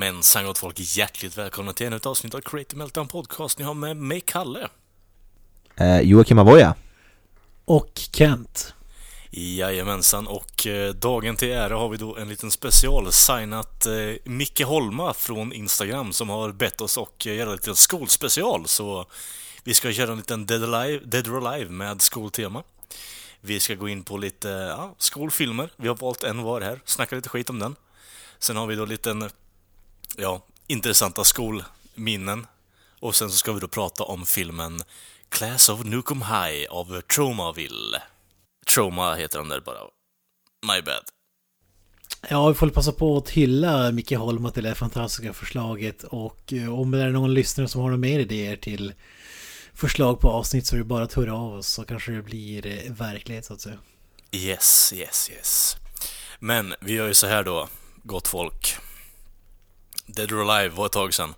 Jajamensan gott folk, hjärtligt välkomna till ännu ett avsnitt av Creative Meltdown Podcast. Ni har med mig Kalle. Eh, Joakim Avoya. Och Kent. Jajamensan, och eh, dagen till ära har vi då en liten special signat eh, Micke Holma från Instagram som har bett oss att eh, göra en liten skolspecial. Så vi ska köra en liten Dead, Alive, Dead or Alive med skoltema. Vi ska gå in på lite ja, skolfilmer. Vi har valt en var här, snacka lite skit om den. Sen har vi då lite ja, intressanta skolminnen. Och sen så ska vi då prata om filmen Class of Nukem High av Traumaville. Trauma heter den där bara. My bad. Ja, vi får passa på att hylla Micke Holma till det fantastiska förslaget och eh, om det är någon lyssnare som har några mer idéer till förslag på avsnitt så är det bara att höra av oss så kanske det blir eh, verklighet så att säga. Yes, yes, yes. Men vi gör ju så här då, gott folk. Dead or Alive var ett tag sedan.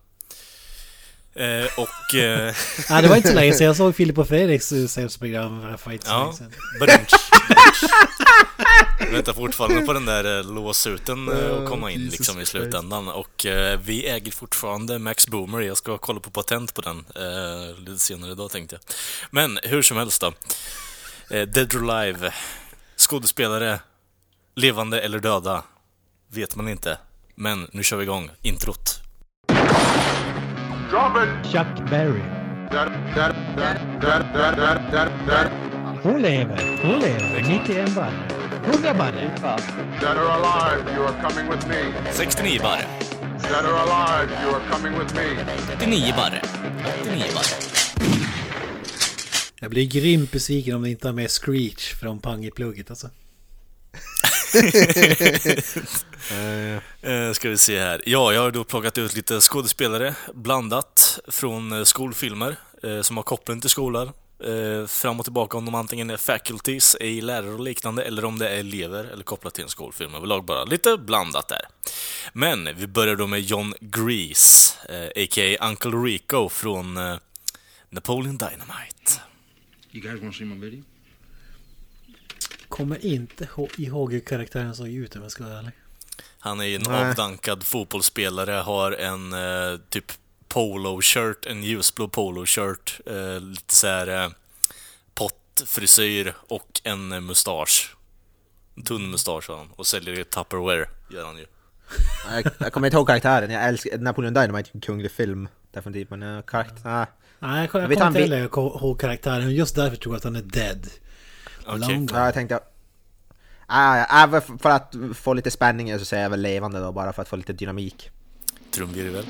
Eh, och... Eh... Nej, det var inte så länge sedan. Jag såg Filip och Fredriks sällsprogram för inte så ja, länge sedan. badumtsch. Väntar fortfarande på den där eh, låsuten eh, att komma in Jesus liksom i slutändan. Och eh, vi äger fortfarande Max Boomer. Jag ska kolla på patent på den eh, lite senare idag tänkte jag. Men hur som helst då. Eh, Dead or Alive. Skådespelare. Levande eller döda. Vet man inte. Men nu kör vi igång. Introt. Drop it! Chuck Berry. Hon lever, hon lever. 91 barre. 100 barre. that are alive, you are coming with me. 69 barre. That are alive, you are coming with me. 89 barre. 89 barre. Jag blir grymt besviken om det inte har med Screech från Pang i plugget alltså. Eh, ska vi se här. Ja, jag har då plockat ut lite skådespelare blandat från eh, skolfilmer eh, som har koppling till skolor. Eh, fram och tillbaka om de antingen är faculties, är lärare och liknande, eller om det är elever eller kopplat till en skolfilm överlag bara. Lite blandat där. Men vi börjar då med John Grease, eh, a.k.a. Uncle Rico från eh, Napoleon Dynamite. You guys wanna see my video? Kommer inte ihåg hur karaktären såg ut om jag ska vara ärlig. Han är ju en Nej. avdankad fotbollsspelare, har en eh, typ polo-shirt, en ljusblå polo-shirt, eh, lite så här eh, pottfrisyr och en eh, mustasch. En tunn mustasch har han och säljer Tupperware, gör han ju. Jag, jag kommer inte ihåg karaktären, jag älskar Napoleon Dynamite, en kunglig film. Definitivt, men uh, karaktär... Nej. Jag, jag Vet kommer han inte heller ihåg karaktären. Just därför tror jag att han är dead. Long Ja, jag tänkte... Ah, ja, för att få lite spänning så säger jag väl levande då, bara för att få lite dynamik. Trumvirvel.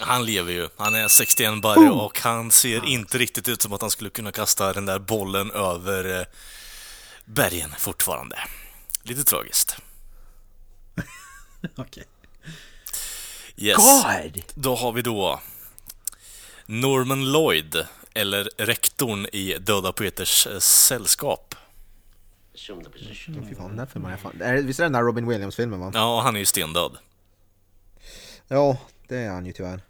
Han lever ju. Han är 61 barre och han ser inte riktigt ut som att han skulle kunna kasta den där bollen över eh, bergen fortfarande. Lite tragiskt. Okej. Yes. God! Då har vi då Norman Lloyd, eller rektorn i Döda Poeters eh, sällskap. Fy fan, den filmen är fan... Är, det- visst är det den där Robin Williams-filmen va? Ja, han är ju stendöd. Ja, det är han ju tyvärr.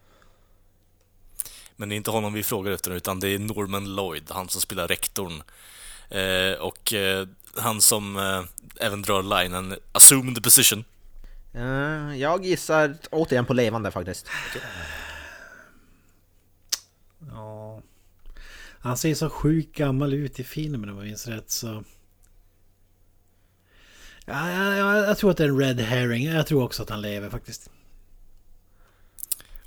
Men det är inte honom vi frågar efter utan det är Norman Lloyd, han som spelar rektorn. Eh, och eh, han som eh, även drar linen Assume the position. Eh, jag gissar återigen på levande faktiskt. Ja. Han ser så sjukt gammal ut i filmen om jag minns rätt så... Ja, ja, ja, jag tror att det är en red herring. Jag tror också att han lever faktiskt.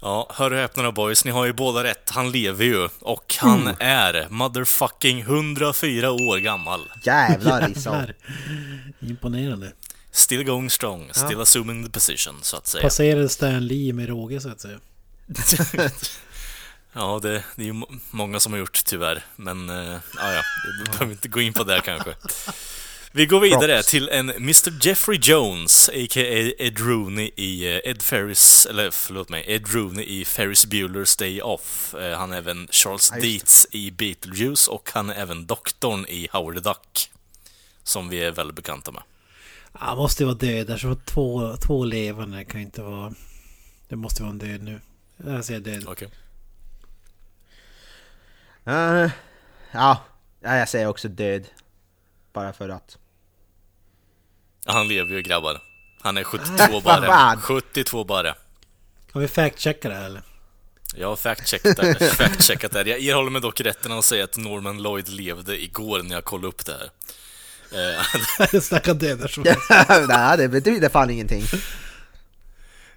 Ja, hör och häpna då boys, ni har ju båda rätt. Han lever ju. Och han Mm. är motherfucking 104 år gammal. Jävlar. Jävlar. Imponerande. Still going strong, still assuming the position, så att säga. Passerade Stan Lee med råge så att säga. Ja, det, det är ju må- många som har gjort tyvärr, men uh, ja, ja, vi behöver inte gå in på det kanske. Vi går vidare till en Mr Jeffrey Jones, a.k.a. Ed Rooney i eh, Ed Ferris, eller förlåt mig, Ed Rooney i Ferris Bueller's Day Off. Eh, Han är även Charles Ja. Dietz i Beetlejuice och han är även doktorn i Howard the Duck. Som vi är väldigt bekanta med. Han måste ju vara död. Eftersom två, två levande kan inte vara... Det måste vara en död nu. Jag säger död. Okej. Eh, ja, ja, jag säger också död. Bara för att. Han lever ju grabbar. Han är 72 Ah, bara. fan. 72 bara. Har vi fact-checkat det här eller? Jag har fact-checkat det. här. Jag erhåller mig dock rätten att säga att Norman Lloyd levde igår när jag kollade upp det här. Eh, Snacka döda så. Nej, det betyder fan ingenting.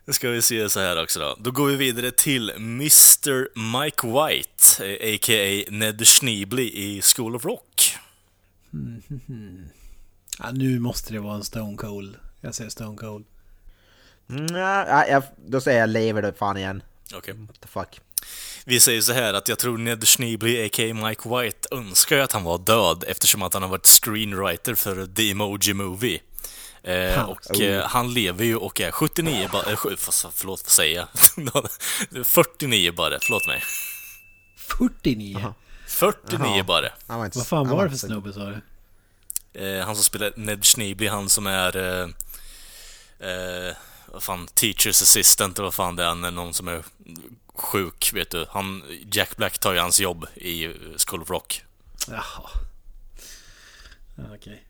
Nu ska vi se så här också då. Då går vi vidare till Mr Mike White, a.k.a. Ned Schneebly i School of Rock. Ja, nu måste det vara en Stone Cold. Jag säger Stone Cold. Mm, ja, jag, då säger jag lever det fan igen. Okej. What the fuck. Vi säger så här att jag tror Ned Schneebly, a.k.a. Mike White, önskar ju att han var död eftersom att han har varit screenwriter för The Emoji Movie. Eh, och eh, han lever ju och är 79 bara, eh, förlåt, vad säger jag? 49 bara, förlåt mig. 49? 49 bara. Han var inte, Vad fan var det för så- snubbe sa du? Eh, han som spelar Ned Schneebly, han som är... Eh, eh, vad fan, teachers assistant eller vad fan det är, när någon som är sjuk, vet du. Han, Jack Black tar ju hans jobb i School of Rock. Jaha. Ja, Okej.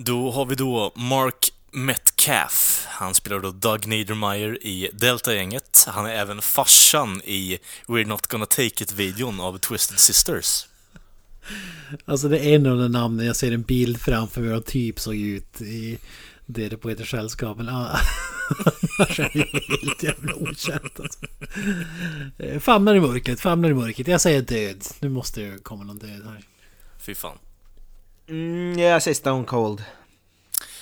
Då har vi då Mark Metcalf. Han spelar då Doug Niedermeyer i Delta-gänget. Han är även farsan i We're Not Gonna Take It-videon av Twisted Sisters. Alltså det är en av de namnen jag ser en bild framför mig och typ såg ut i det på ett sällskap. Men ah, annars är det helt jävla okänt alltså. Eh, Famnar i mörkret, famnar i mörkret. Jag säger död. Nu måste det komma någon död här. Fy fan. Mm, jag säger Stone Cold.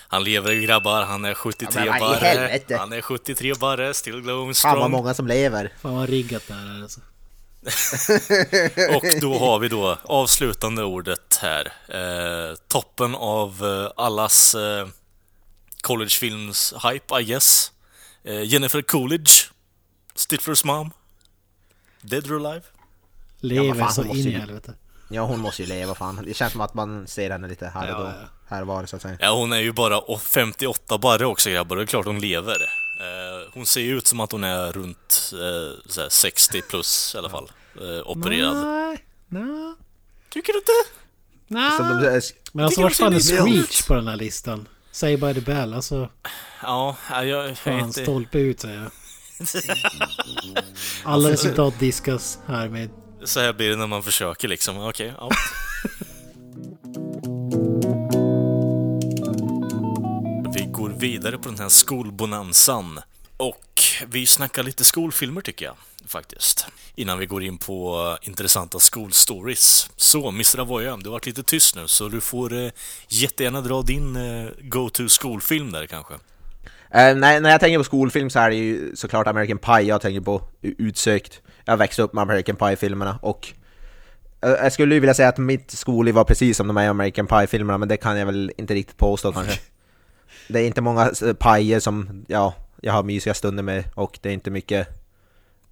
Han lever grabbar, han är 73 Ja, barre. Han är 73 barre, still glowing Fan vad strong. många som lever. Fan vad riggat det här är alltså. Och då har vi då avslutande ordet här. Eh, toppen av eh, allas eh, collegefilms hype, I guess. Eh, Jennifer Coolidge, Stiflers mom. Dead or alive? Lever fan, så in i helvete. Ja hon måste ju leva fan. Det känns som att man ser henne lite här och Ja, då. ja. Här och var så att säga. Ja, hon är ju bara o- 58 barre också grabbar, det är klart hon lever. Eh, hon ser ju ut som att hon är runt eh, så här 60 plus i alla fall. Eh, opererad. Nej, nej, Tycker du inte? nej. Så de, Men alltså vart fan är Screech på den här listan? Say by the bell, alltså. Ja, jag, jag Fan, inte... stolpe ut säger jag. Alla resultat diskas härmed. Så här blir det när man försöker liksom. Okej, ja. Vi går vidare på den här skolbonanzan. Och vi snackar lite skolfilmer tycker jag, faktiskt. Innan vi går in på intressanta skolstories. Så, Mr. Avoya, du har varit lite tyst nu, så du får eh, jättegärna dra din eh, go-to skolfilm där kanske. Eh, nej, när jag tänker på skolfilm så är det ju såklart American Pie jag tänker på, utsökt. Jag växte upp med American Pie-filmerna och eh, jag skulle ju vilja säga att mitt skolliv var precis som de här American Pie-filmerna, men det kan jag väl inte riktigt påstå kanske. Det är inte många eh, pajer som, ja, jag har mysiga stunder med och det är inte mycket,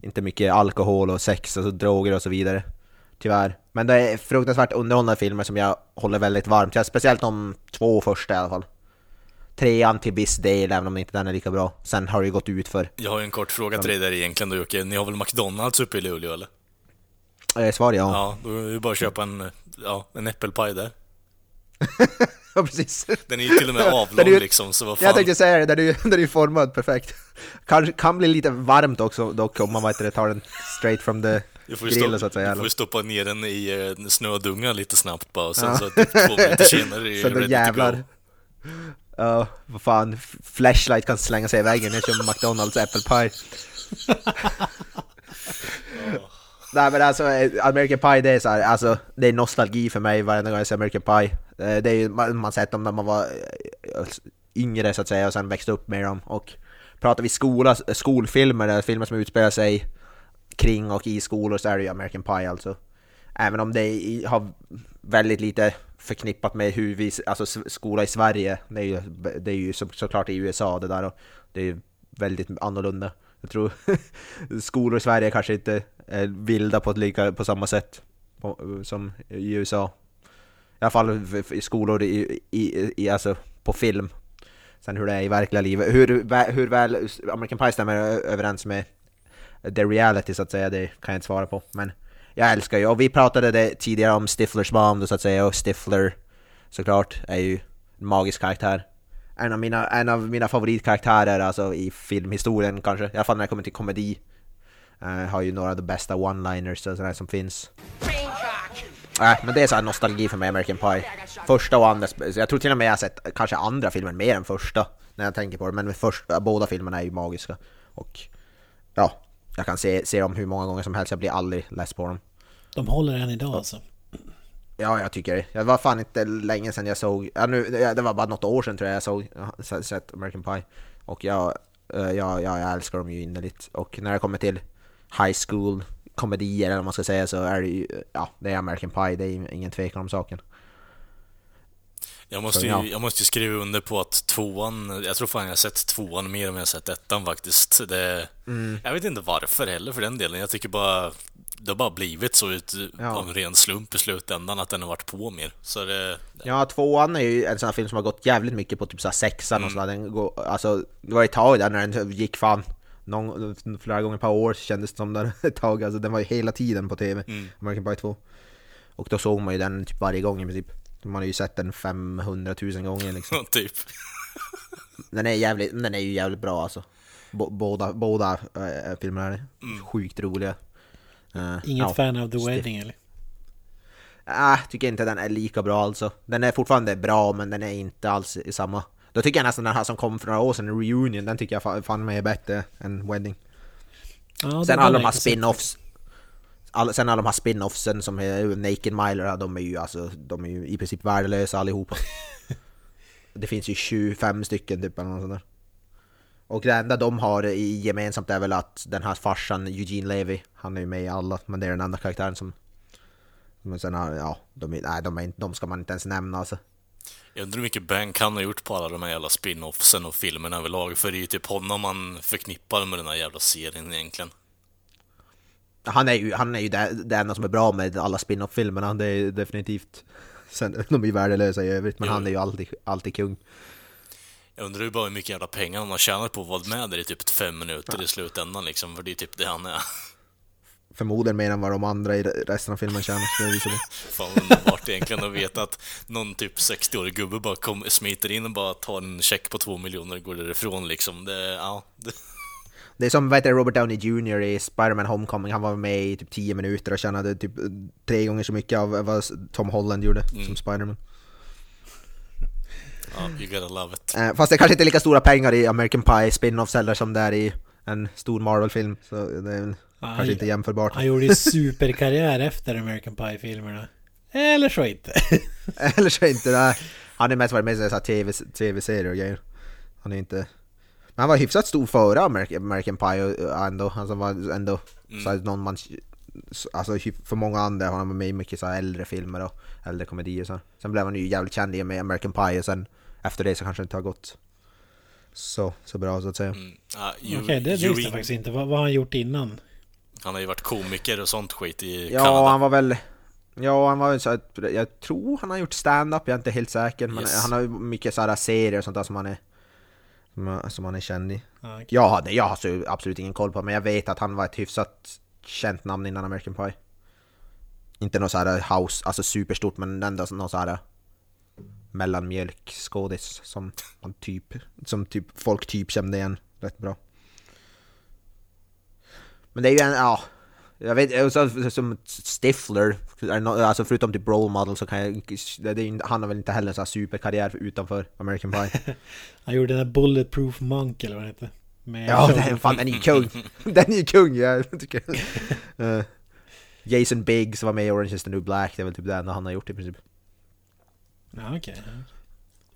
inte mycket alkohol och sex och så, droger och så vidare. Tyvärr. Men det är fruktansvärt underhållande filmer som jag håller väldigt varmt. Speciellt de två första i alla fall. Trean till viss del, även om inte den är lika bra. Sen har det ju gått ut för Jag har ju en kort fråga till dig där egentligen då Jocke. Ni har väl McDonalds uppe i Luleå eller? eh, svar ja. Ja, då är det bara att köpa en, ja, en äppelpaj där. Ja, precis. Den är ju till och med avlång Den ju- liksom, så vad fan. Jag tänkte säga det, den är ju den är formad perfekt. Kanske kan bli lite varmt också dock om man vet det, tar den straight from the Du får ju grill stoppa, så att säga. du får ju stoppa ner den i eh, snödunga lite snabbt bara, och sen så typ två minuter senare är ready jävlar. to go. Ja, vad fan. Flashlight kan slänga sig i väggen när jag kör McDonalds apple pie. Nej men alltså, eh, American Pie det är så här, alltså det är nostalgi för mig varje gång jag ser American Pie. Eh, Det är ju, man, man sett dem när man var eh, yngre så att säga och sen växte upp med dem. Och pratar vi skola, skolfilmer, eller filmer som utspelar sig kring och i skolor så är det ju American Pie alltså. Även om det har väldigt lite förknippat med hur vi, alltså skola i Sverige, det är ju, det är ju så, såklart i USA det där och det är ju väldigt annorlunda. Jag tror skolor i Sverige kanske inte är vilda på, lika, på samma sätt på, som i USA. I alla fall skolor i, i, i, alltså på film. Sen hur det är i verkliga livet. Hur, hur väl American Pie stämmer överens med the reality så att säga, det kan jag inte svara på. Men jag älskar ju, och vi pratade det tidigare om Stiflers Bomb så att säga, och Stifler såklart är ju en magisk karaktär. En av mina, en av mina favoritkaraktärer alltså i filmhistorien kanske, i alla fall när det kommer till komedi. Eh, har ju några av de bästa one-liners och sådär som finns. Nej, men det är så nostalgi för mig, American Pie. Första och andra, jag tror till och med jag har sett kanske andra filmen mer än första, när jag tänker på det. Men första, båda filmerna är ju magiska. Och ja, jag kan se, se dem hur många gånger som helst, jag blir aldrig less på dem. De håller än idag alltså. Ja, jag tycker det. Det var fan inte länge sedan jag såg, ja, nu, det var bara något år sedan tror jag jag såg, sett American Pie. Och jag, eh, jag, jag, jag älskar dem ju innerligt. Och när det kommer till high school komedier eller vad man ska säga så är det ju, ja, det är American Pie, det är ingen tvekan om saken. Jag måste, Så, ju, ja. jag måste ju skriva under på att tvåan, jag tror fan jag har sett tvåan mer än jag har sett ettan faktiskt. Det, Mm. Jag vet inte varför heller för den delen. Jag tycker bara, det har bara blivit så ut Ja. av en ren slump i slutändan att den har varit på mer. Så det, Ja, tvåan är ju en sån här film som har gått jävligt mycket på typ såhär sexan och sådär. Den går, alltså, det var ett tag där när den gick fan någon, flera gånger per år kändes det som där ett tag. Alltså den var ju hela tiden på TV, American Pie 2. Och då såg man ju den typ varje gång i princip. Man har ju sett den 500 000 gånger liksom. typ. Den är, jävligt, den är ju jävligt bra alltså. B- båda båda äh, filmerna är sjukt roliga. Eh, Inget ja. fan av The Wedding eller? Ah, tycker inte den är lika bra alltså. Den är fortfarande bra men den är inte alls i samma. Då tycker jag nästan den här som kom för några år sedan, Reunion, den tycker jag fa- fan mig är bättre än Wedding. Ja, sen har alla de här spin-offs. All, sen alla de här spin-offsen som är Naked Miler, de är ju alltså, de är ju i princip värdelösa allihopa. det finns ju 25 stycken typ eller något sånt där. Och det enda de har i gemensamt är väl att den här farsan Eugene Levy, han är ju med i alla, men det är den enda karaktären som... Men sen har, ja, de, nej, de, är, de ska man inte ens nämna alltså. Jag undrar hur mycket Bank han har gjort på alla de här jävla spin-offsen och filmerna överlag. För det är ju typ honom man förknippar med den här jävla serien egentligen. Han är ju, han är ju det, det enda som är bra med alla spin-off-filmerna, det är definitivt... Sen, de är ju värdelösa i övrigt, men Jo. han är ju alltid, alltid kung. Jag undrar ju bara hur mycket jävla pengar han har tjänat på att vara med där i typ fem minuter i slutändan liksom. För det är typ det han är. Förmodligen mer än vad de andra i resten av filmen tjänar. Fan vad underbart egentligen att veta att någon typ 60-årig gubbe bara kom, smiter in och bara tar en check på två miljoner och går därifrån liksom. Det, ja, det, Det är som vad heter Robert Downey Jr i Spider-Man Homecoming, han var med i typ 10 minuter och tjänade typ tre gånger så mycket av vad Tom Holland gjorde som Spider-Man. ja, you gotta love it. Eh, fast det kanske inte är lika stora pengar i American Pie spin-offs heller som det är i en stor Marvel-film, så det är väl Ja, kanske inte jämförbart. Han gjorde ju superkarriär efter American Pie-filmerna. Eller så inte. Eller så inte, nej. Han är mest varit med i tv-serier och grejer. Han är inte... Men han var hyfsat stor före American, Pie och, ändå. Han var ändå så här, någon man... Alltså för många andra har han varit med i mycket så äldre filmer och äldre komedier så. Sen blev han ju jävligt känd i med American Pie och sen efter det så kanske det inte har gått så, så bra så att säga. Mm. Ja, Okej, you, det, visste jag faktiskt inte. Vad, vad har han gjort innan? Han har ju varit komiker och sånt skit i Ja, Kanada. han var väl... Ja, han var väl så att, Jag tror han har gjort stand-up, jag är inte helt säker. Men Yes. han har ju mycket sådana serier och sånt där som han är... Som, han är känd i. Ja, okej. Jag hade, jag har så absolut ingen koll på men jag vet att han var ett hyfsat känt namn innan American Pie. Inte något såhär house, alltså superstort men ändå någon såhär mellanmjölkskådis som man typ, som typ folk typ kände igen rätt bra. Men det är ju en, ja, jag vet, så, som Stifler, alltså förutom typ role model så kan jag, det, han har väl inte heller en sån här superkarriär utanför American Pie. Han gjorde den här Bulletproof Monk eller vad det heter. Ja, den, fan, den är ju kung! Den är ju kung, jag tycker Eh, Jason Biggs var med i Orange is the new black, det är väl typ det enda han har gjort i princip. Ja, okej.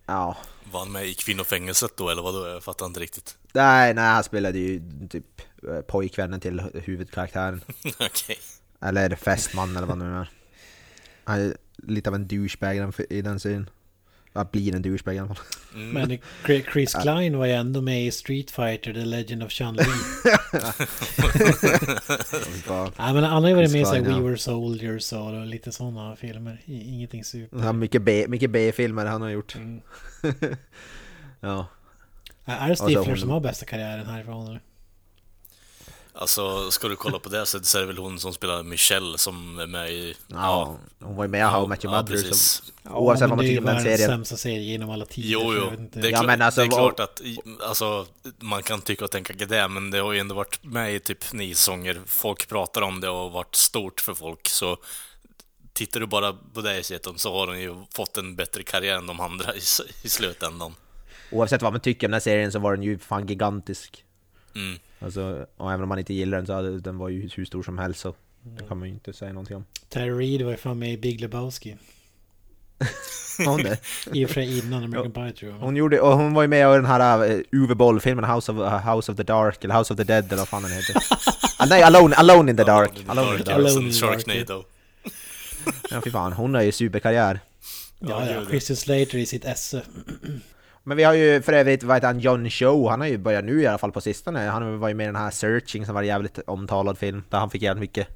Ja. Var han med i kvinnofängelset då, eller vadå? Jag fattar inte riktigt. Nej, nej, han spelade ju typ eh, pojkvännen till huvudkaraktären. Okej. Eller fästman eller vad det nu är. Han är lite av en douchebag i den, i den serien. Ja, blir en douchebag i alla fall. Men Chri- Chris Klein var ju ändå med i Street Fighter, The Legend of Chun-Li. Nej men han har ju varit med i We ja. Were Soldiers och lite sådana filmer. Ingenting super. Han har mycket B-filmer han har gjort. Mm. ja. Är det Stifler hon- som har bästa karriären härifrån eller? Alltså, ska du kolla på det sättet så är det väl hon som spelar Michelle som är med i... ja. Hon var ju med i How I Met Your ja, Mother. så, precis. oavsett men vad man det är tycker ju om den världens serien. sämsta serie genom alla tider. Jo, jo. Det är, Ja, klart, men alltså, det är klart att alltså, man kan tycka och tänka det, men det har ju ändå varit med i typ nio säsonger. Folk pratar om det och varit stort för folk, så tittar du bara på det i sättet så har hon ju fått en bättre karriär än de andra i, i slutändan. Oavsett vad man tycker om den här serien så var den ju fan gigantisk. Mm. Alltså, och även om man inte gillar den så hade, den var ju hur stor som helst så det kan man ju inte säga någonting om. Terry Reid var ju fan med i Big Lebowski. Hon, det. I och för sig innan American Pie tror jag. hon, gjorde, och hon var ju med i den här uh, Uwe Boll-filmen House of, uh, House of the Dark, eller House of the Dead eller vad fan den heter. ah, nej, Alone, Alone in the Dark. Alone in the Dark. Alone in the Dark, Sharknado. Ja fy fan, hon har ju superkarriär. Ja, ja. Christian Slater i sitt esse. Men vi har ju för övrigt, vad heter han, John Cho, han har ju börjat nu i alla fall på sistone. Han var ju med i den här Searching som var en jävligt omtalad film, där han fick jävligt mycket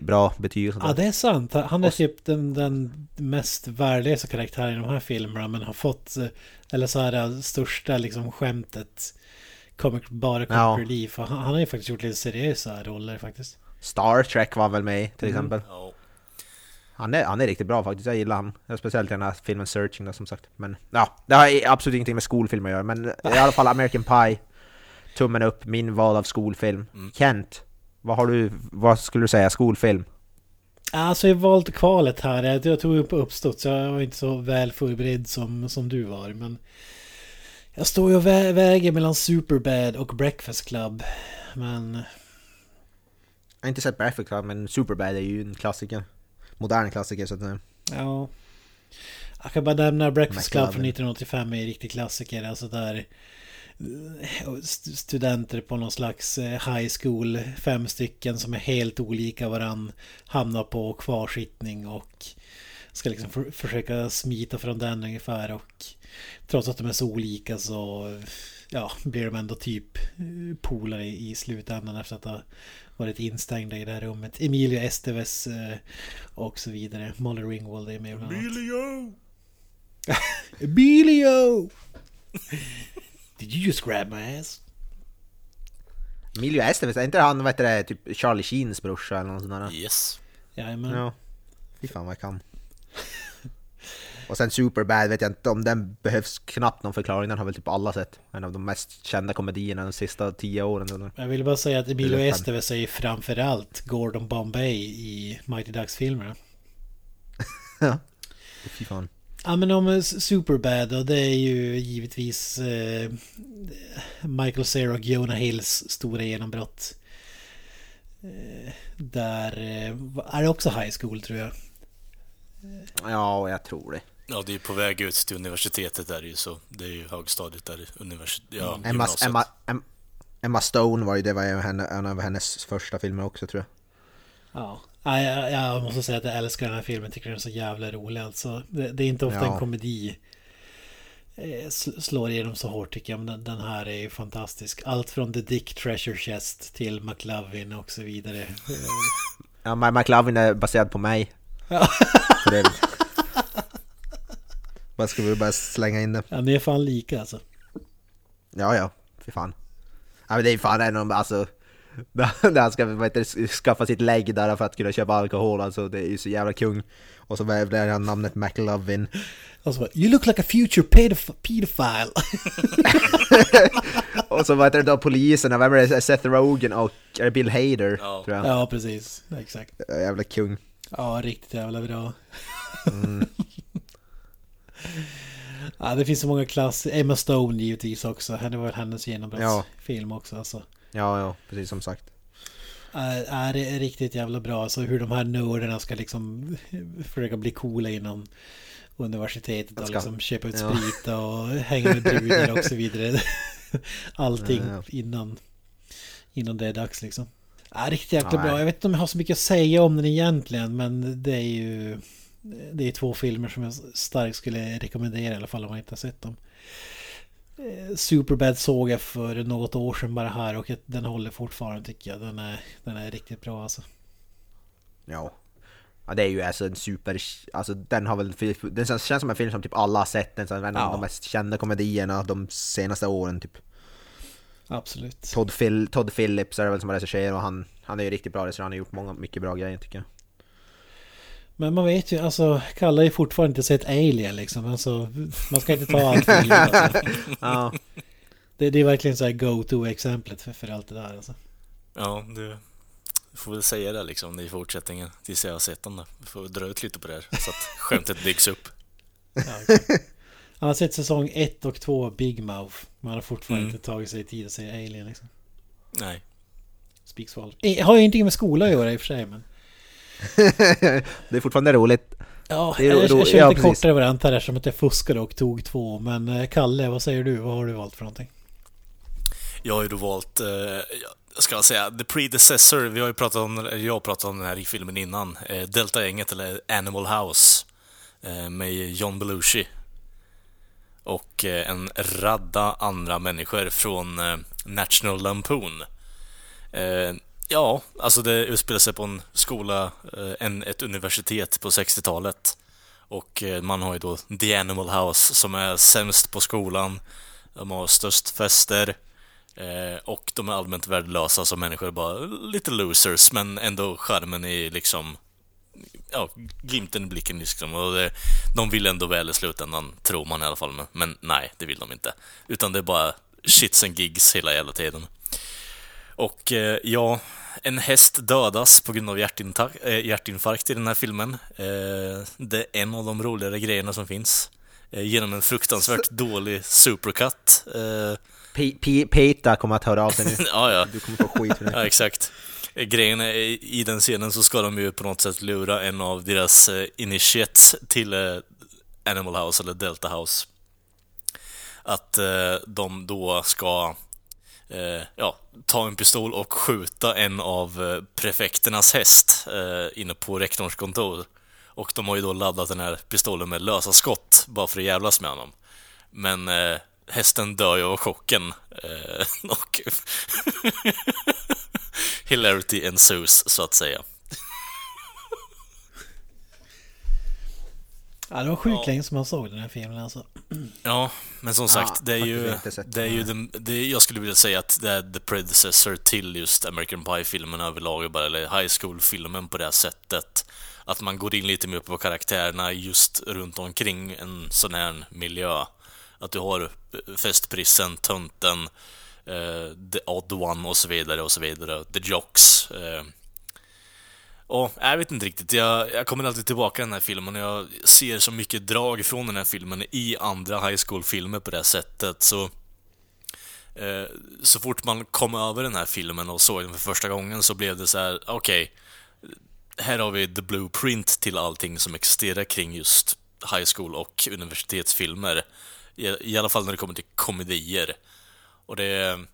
bra betyg och sånt Ja, det är sant. Han är typ den, den mest värdelösa karaktären i de här filmerna. Men har fått, eh, eller så här, det största liksom skämtet. Comic, bara comic Ja. relief. Han, han har ju faktiskt gjort lite seriösa roller faktiskt. Star Trek var väl med till Mm. exempel. Ja. Han är, han är riktigt bra faktiskt, jag gillar han. Speciellt i den här filmen Searching då, som sagt. Men ja, det har absolut ingenting med skolfilm att göra. Men i alla fall American Pie, tummen upp, min val av skolfilm. Mm. Kent, vad har du, vad skulle du säga, skolfilm? Alltså jag valt kvalet här. Jag, jag tog upp uppstått så jag var inte så väl förberedd som, som du var. Men jag står ju och vä- väger mellan Superbad och Breakfast Club. Men Jag har inte sett Breakfast Club, men Superbad är ju en klassiker. Modern klassiker så att säga. ja... Jag kan bara nämna Breakfast Club från McLovin. 1985 är en riktig klassiker. Alltså där eh, st- studenter på någon slags eh, high school, fem stycken som är helt olika varann, hamnar på kvarsittning och ska liksom för, försöka smita från den ungefär och trots att de är så olika så ja, blir de ändå typ eh, polare i, i slutändan efter att ha varit instängda i det här rummet. Emilio Estevez eh, och så vidare. Molly Ringwald är med bland annat. Emilio! Emilio! Did you just grab my ass? Emilio Estevez, är inte han vad heter det, typ Charlie Sheens brorsa eller något sånt där? Yes. Jajamän. Ja. Fy fan vad jag kan. Och sen Superbad vet jag inte om den behövs knappt någon förklaring, den har väl typ alla sett. En av de mest kända komedierna de sista tio åren. Jag vill bara säga att Emilio. Estevez är ju framförallt Gordon Bombay i Mighty Ducks-filmerna. Fy fan. Ja men om eh, Superbad då, det är ju givetvis eh, Michael Cera och Jonah Hills stora genombrott. Eh, där eh, är det också high school tror jag. Ja, jag tror det. Ja, det är på väg ut till universitetet där ju, så det är ju högstadiet där, universitet, ja, Emma, gymnasiet. Emma, Em- Emma Stone var ju, det var ju henne, en av hennes första filmer också tror jag. Ja. Ja, jag, jag måste säga att jag älskar den här filmen. Tycker den är så jävla rolig alltså. Det, det är inte ofta Ja. en komedi eh, sl- slår igenom så hårt tycker jag. Men den, den här är ju fantastisk. Allt från The Dick Treasure Chest till McLovin och så vidare. Ja, Ma- McLovin är baserad på mig. Ja. Bara ska vi bara slänga in det. Ja, ni är fan lika alltså. Ja, ja, fy fan. Ja, men det är fan en av alltså... När han ska vad det, skaffa sitt lägg där för att kunna köpa alkohol, alltså det är ju så jävla kung. Och så vävde han namnet McLovin. Och så bara, You look like a future pedoph- pedophile. Och så vad heter det då poliserna, vem är det? Seth Rogen och Bill Hader? Ja. Tror jag. ja, precis. Exakt. Jävla kung. Ja, riktigt jävla bra. Mm. Ja, det finns så många klasser. Emma Stone givetvis också. Det var väl hennes genombrottsfilm också. Alltså. Ja, ja, precis som sagt. är, är det riktigt jävla bra. Alltså hur de här nördarna ska liksom försöka bli coola inom universitetet och liksom köpa ut ja. sprit och hänga med brudar och så vidare. Allting Ja, ja. innan, innan det är dags liksom. Ja, riktigt jäkla bra. Jag vet inte om jag har så mycket att säga om den egentligen, men det är ju... Det är två filmer som jag starkt skulle rekommendera i alla fall om man inte har sett dem. Eh, Superbad såg jag för något år sedan bara här och den håller fortfarande tycker jag. Den är, den är riktigt bra alltså. Ja. Ja det är ju alltså en super, alltså den har väl, den känns som en film som typ alla har sett, den är en av Ja. de mest kända komedierna de senaste åren typ. Absolut. Todd, Phil, Todd Phillips är det väl som regisserar och han, han är ju riktigt bra regissör, han har gjort många, mycket bra grejer tycker jag. Men man vet ju, alltså Kalle ju fortfarande inte sett Alien liksom. Alltså, man ska inte ta allt för givet. Alltså. Ja, Det, det är verkligen så här go-to-exemplet för, för allt det där alltså. Ja, du får väl säga det liksom i fortsättningen tills jag har sett den då. Vi får dra ut lite på det här så att skämtet byggs upp. Ja, okej. Han har sett säsong 1 och 2 av Big Mouth. Man har fortfarande Mm. inte tagit sig tid att säga Alien liksom. Nej. Speaks. Har ju ingenting med skola att göra i och för sig men... det är fortfarande roligt. Ja, Det är jag, ro- jag ro- kör ja, lite kortare variant här som att jag fuskade och tog två. Men eh, Kalle, vad säger du? Vad har du valt för någonting? Jag har ju då valt, eh, jag ska säga, The Predecessor. Vi har ju pratat om, jag har pratat om den här i filmen innan. Eh, Delta-gänget, eller Animal House. Eh, med John Belushi. Och eh, en radda andra människor från eh, National Lampoon. Ja, alltså det utspelar sig på en skola, eh, en, ett universitet på 60-talet. Och eh, man har ju då The Animal House som är sämst på skolan. De har störst fester. Eh, och de är allmänt värdelösa som människor, bara lite losers, men ändå charmen är liksom ja, glimten i blicken liksom. Och det, de vill ändå väl i slutändan, tror man i alla fall. Men, men nej, det vill de inte. Utan det är bara shits and gigs hela jävla tiden. Och eh, ja, en häst dödas på grund av hjärtinfarkt, eh, hjärtinfarkt i den här filmen. Eh, det är en av de roligare grejerna som finns. Eh, genom en fruktansvärt dålig supercut. Peta kommer att höra av sig nu. ja, ja. Du kommer få skit för det. Ja, exakt. Grejen är, i den scenen så ska de ju på något sätt lura en av deras eh, initiates till Animal House eller Delta House. Att de då ska eh, ja, ta en pistol och skjuta en av eh, prefekternas häst eh, inne på rektorns kontor. Och de har ju då laddat den här pistolen med lösa skott bara för att jävlas med honom. Men eh, hästen dör ju av chocken. Eh, och hilarity ensues, så att säga. Ja, det var sjukt länge som man såg den här filmen alltså. Ja, men som sagt, Ja, det är ju, det är ju den, det är, jag skulle vilja säga att det är the predecessor till just American Pie-filmen överlag, bara, eller high school-filmen på det här sättet. Att man går in lite mer på karaktärerna just runt omkring en sån här miljö. Att du har eh, festprissen, tönten, eh, the odd one och så vidare och så vidare. The jocks. Eh, och jag vet inte riktigt, jag, jag kommer alltid tillbaka till den här filmen och jag ser så mycket drag från den här filmen i andra high school-filmer på det här sättet. Så, eh, så fort man kom över den här filmen och såg den för första gången så blev det så här: okej, här har vi the blueprint till allting som existerar kring just high school och universitetsfilmer. I, i alla fall när det kommer till komedier. Och det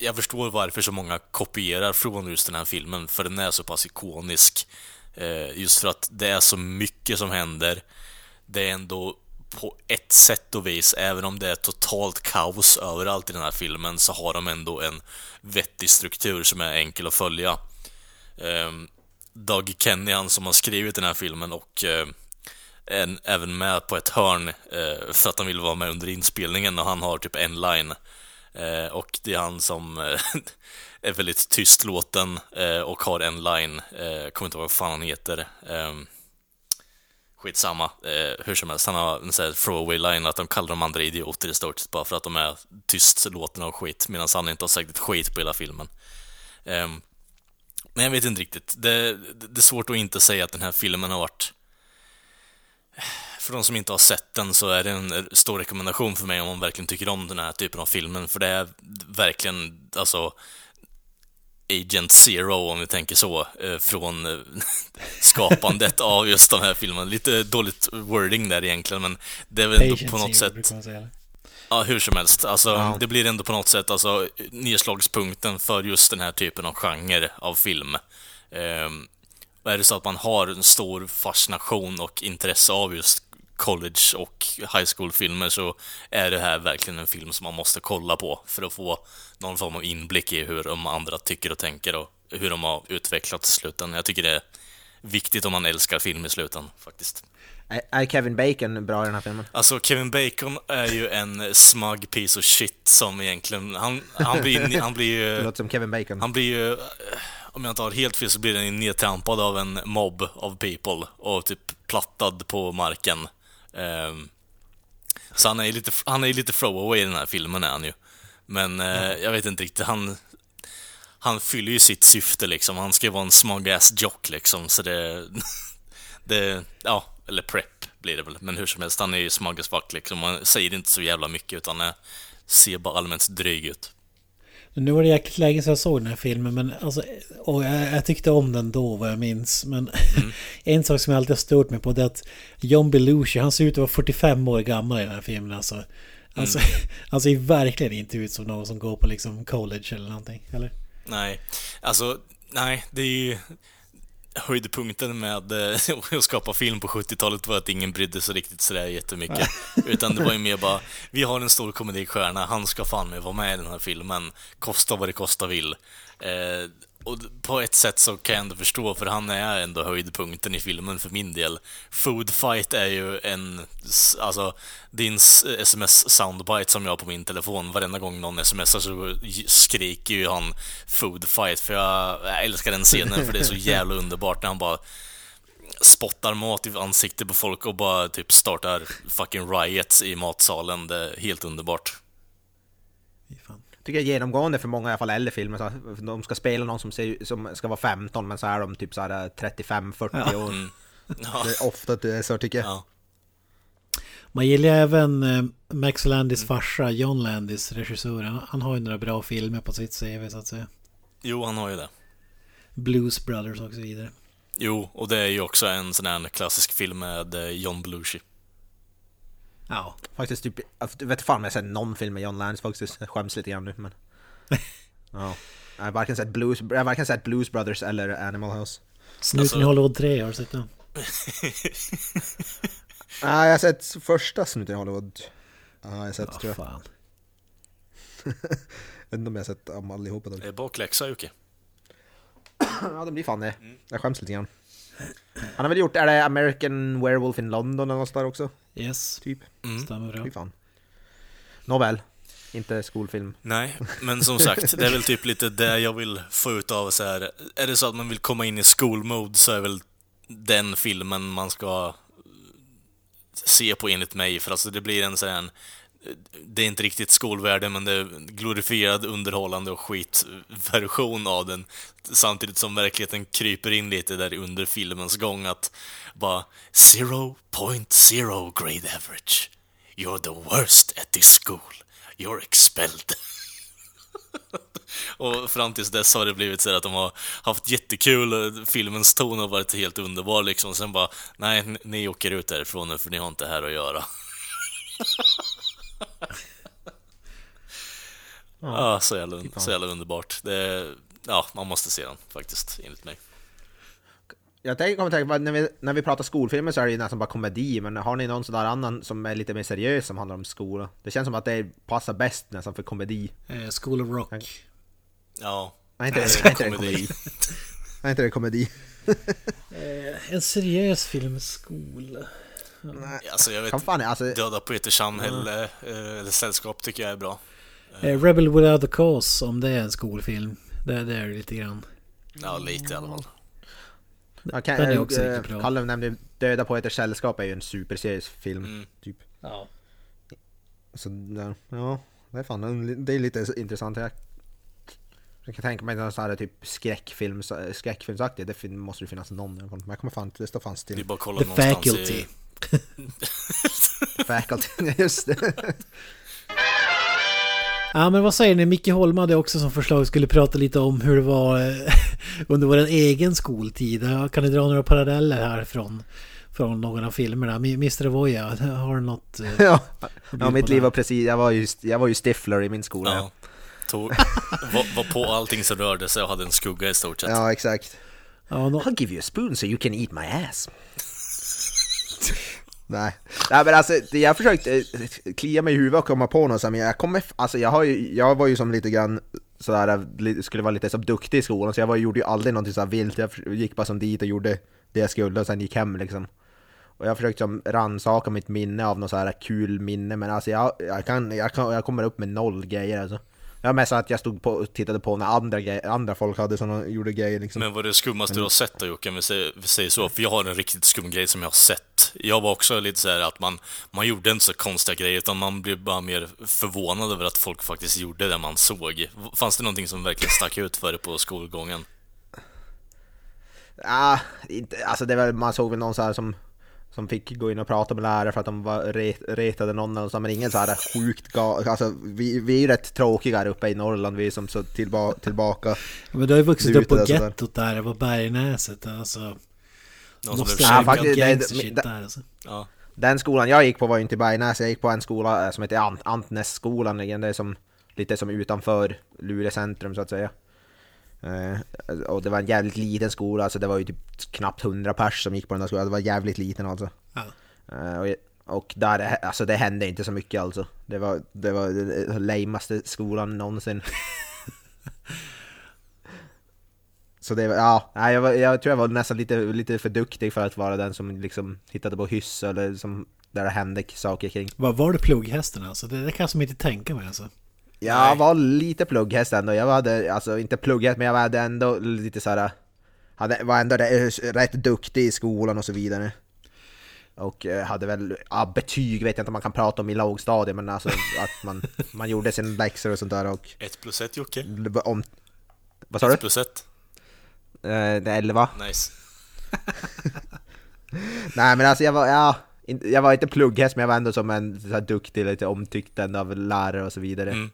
jag förstår varför så många kopierar från just den här filmen, för den är så pass ikonisk. Eh, just för att det är så mycket som händer. Det är ändå på ett sätt och vis, även om det är totalt kaos överallt i den här filmen, så har de ändå en vettig struktur som är enkel att följa. Ehm, Doug Kenny, han som har skrivit den här filmen och eh, en, även med på ett hörn eh, för att han vill vara med under inspelningen och han har typ en line Eh, och det är han som eh, är väldigt tystlåten eh, och har en line, eh, kommer inte ihåg vad fan han heter. Eh, skitsamma, eh, hur som helst. Han har en sån här throwaway line att de kallar de andra idioter i stort sett bara för att de är tystlåtna och skit, medan han inte har sagt ett skit på hela filmen. Eh, men jag vet inte riktigt. Det, det, det är svårt att inte säga att den här filmen har varit för de som inte har sett den så är det en stor rekommendation för mig om man verkligen tycker om den här typen av filmen, för det är verkligen, alltså, Agent Zero, om vi tänker så, eh, från eh, skapandet av just de här filmerna. Lite dåligt wording där egentligen, men det är väl ändå på något Zero sätt... Ja, hur som helst. Alltså, Ja. Det blir ändå på något sätt alltså, nedslagspunkten för just den här typen av genre av film. Ehm, och är det så att man har en stor fascination och intresse av just college och high school-filmer så är det här verkligen en film som man måste kolla på för att få någon form av inblick i hur de andra tycker och tänker och hur de har utvecklats i slutändan. Jag tycker det är viktigt om man älskar film i slutändan, faktiskt. Är- Kevin Bacon bra i den här filmen? Alltså Kevin Bacon är ju en smug piece of shit som egentligen, han, han blir, han blir Det ju, låter som Kevin Bacon. han blir ju, eh, om jag inte har helt fel så blir han nedtrampad av en mobb of people och typ plattad på marken. Ehm, så han är ju lite, han är lite throwaway i den här filmen är han ju. Men eh, jag vet inte riktigt, han, han fyller ju sitt syfte liksom. Han ska ju vara en smug ass jock liksom, så det, det, ja, eller prep blir det väl. Men hur som helst, han är ju smug as fuck liksom. Man säger inte så jävla mycket utan eh, ser bara allmänt dryg ut. Nu var det jäkligt länge sedan jag såg den här filmen men alltså, och jag, jag tyckte om den då vad jag minns. Men en sak som jag alltid har stört mig på det är att John Belushi, han ser ut att vara 45 år gammal i den här filmen alltså. Alltså, han ser ju verkligen inte ut som någon som går på liksom college eller någonting, eller? Nej, alltså, nej, det är ju höjdpunkten med eh, att skapa film på 70-talet var att ingen brydde sig riktigt sådär jättemycket. Utan det var ju mer bara, vi har en stor komedistjärna, han ska fan med vara med i den här filmen, kosta vad det kosta vill. Eh, och på ett sätt så kan jag ändå förstå, för han är ändå höjdpunkten i filmen för min del. Food Fight är ju en, alltså, din sms-soundbite som jag har på min telefon. Varenda gång någon smsar så skriker ju han Food Fight, för jag, jag älskar den scenen för det är så jävla underbart när han bara spottar mat i ansiktet på folk och bara typ startar fucking riots i matsalen. Det är helt underbart. Tycker jag genomgående för många i alla fall äldre filmer. Så att de ska spela någon som, ser, som ska vara 15 men så är de typ så här 35-40 år. Mm. Ja, Det är ofta det är så tycker jag. ja. Man gillar även eh, Max Landis farsa, John Landis, regissören. Han har ju några bra filmer på sitt CV så att säga. Jo, han har ju det. Blues Brothers och så vidare. Jo, och det är ju också en sån här klassisk film med eh, John Belushi. Ja, Faktiskt typ, jag vet fan om jag sett någon film med John Lance faktiskt. Jag skäms lite grann nu men... ja. Jag har varken sett Blues, jag har varken sett Blues Brothers eller Animal House. Snuten Alltså- i Hollywood 3, har du sett den? Nej, jag har sett första snuten i Hollywood. Ja, jag har sett Ja, tror jag. fan. Jag vet inte om jag har sett allihopa. dock. Det är bakläxa, Jocke. Ja, det blir fan det. Jag skäms lite grann. Han har väl gjort, är det American Werewolf in London eller något där också? Yes, Typ. Mm. stämmer bra. Fy fan. Nåväl. Inte skolfilm. Nej, men som sagt, det är väl typ lite det jag vill få ut av så här. Är det så att man vill komma in i skolmode så är väl den filmen man ska se på enligt mig. För alltså det blir en sån här, det är inte riktigt skolvärde men det är glorifierad, underhållande och skitversion av den. Samtidigt som verkligheten kryper in lite där under filmens gång att bara 0.0 grade average. You're the worst at this school. You're expelled. Och fram tills dess har det blivit så att de har haft jättekul, filmens ton har varit helt underbar liksom. Sen bara, nej, ni åker ut därifrån nu för ni har inte här att göra. Ja, så jävla, så jävla underbart. Det, ja, man måste se den faktiskt, enligt mig. Jag tänker, kommer tänka när vi, när vi pratar skolfilmer så är det ju nästan bara komedi, men har ni någon sån där annan som är lite mer seriös som handlar om skola? Det känns som att det passar bäst nästan för komedi. Eh, School of Rock. Ja. Nej, inte, Nej, nej, inte det komedi. Nej, inte det komedi. Eh, en seriös film med skola. Alltså, jag vet, Kan fan, alltså, Döda på samhälle, eh, eller Sällskap tycker jag är bra. Eh, Rebel Without a Cause, om det är en skolfilm. Det, det är det lite grann. Ja, lite i alla fall. kan, den är också äh, riktigt bra. Kalle nämnde Döda poeters sällskap är ju en superseriös film. Mm. Typ. Ja. Så ja, ja, det är fan, det är lite intressant. Jag, jag kan tänka mig någon sån här typ skräckfilm, skräckfilmsaktig, det måste det finnas någon. Men jag kommer fan inte, det står fan Det är still. bara att kolla The någonstans Faculty. i... Faculty, just det. Ja men vad säger ni? Micke Holm hade också som förslag skulle prata lite om hur det var eh, under vår egen skoltid. Kan ni dra några paralleller härifrån? För från någon av filmerna. Mr. Voya, har du något? eh, ja, ja mitt liv var precis, jag var ju, jag var ju Stifler i min skola. Ja. Tog, var, var på allting som rörde sig och hade en skugga i stort sett. Ja, exakt. Ja, nå- I'll give you a spoon so you can eat my ass. Nej. Nej men alltså, jag försökte eh, klia mig i huvudet och komma på något men jag kommer, alltså jag har ju, jag var ju som lite grann sådär, eh, skulle vara lite som duktig i skolan så jag var, gjorde ju aldrig någonting sådär vilt, jag gick bara som dit och gjorde det jag skulle och sen gick hem liksom. Och jag försökte som rannsaka mitt minne av något sådär kul minne men alltså jag, jag, kan, jag, kan, jag kommer upp med noll grejer alltså. Jag mest att jag stod på, och tittade på när andra, andra folk hade sådana, gjorde grejer liksom. Men vad är det skummaste du har sett då Jocke, om vi säger, vi säger så? För jag har en riktigt skum grej som jag har sett. Jag var också lite så här att man, man gjorde inte så konstiga grejer, utan man blev bara mer förvånad över att folk faktiskt gjorde det man såg. Fanns det någonting som verkligen stack ut för dig på skolgången? Ah, inte, alltså det var, man såg väl någon så här som, som fick gå in och prata med lärare för att de var ret, retade någon eller så, men ingen så här sjukt ga, alltså vi, vi är ju rätt tråkiga här uppe i Norrland, vi är som så tillba, tillbaka. Men du har ju vuxit upp på gettot där på Bergnäset. Alltså, Någon måste Ja, faktiskt, det- gangster det- shit det- där alltså. Ja. Den skolan jag gick på var ju inte i Bergnäs, jag gick på en skola eh, som heter Ant, Antnässkolan, det är som, lite som utanför Luleå centrum så att säga. Eh, och det var en jävligt liten skola, alltså det var ju typ knappt 100 pers som gick på den där skolan, det var jävligt liten alltså. Ja. Eh, och, och där, alltså det hände inte så mycket alltså. Det var, det var den lamaste skolan någonsin. så det var, ja, jag, var, jag tror jag var nästan lite, lite för duktig för att vara den som liksom hittade på hyss eller som, där det hände saker kring. Vad var det plugghästen alltså? Det, det kan jag som inte tänka mig alltså. Jag var lite plugghäst ändå, jag hade, alltså inte plugghäst men jag hade ändå lite såhär hade, Var ändå rätt, rätt duktig i skolan och så vidare Och eh, hade väl, ja betyg vet jag inte om man kan prata om i lågstadiet men alltså att man, man gjorde sina läxor och sånt där och Ett plus ett Jocke? om, Vad sa du? Ett plus ett? Eh, det är 11? Nice. Nej men alltså jag var, ja jag var inte plugghäst men jag var ändå som en så här duktig, lite omtyckt av lärare och så vidare Mm.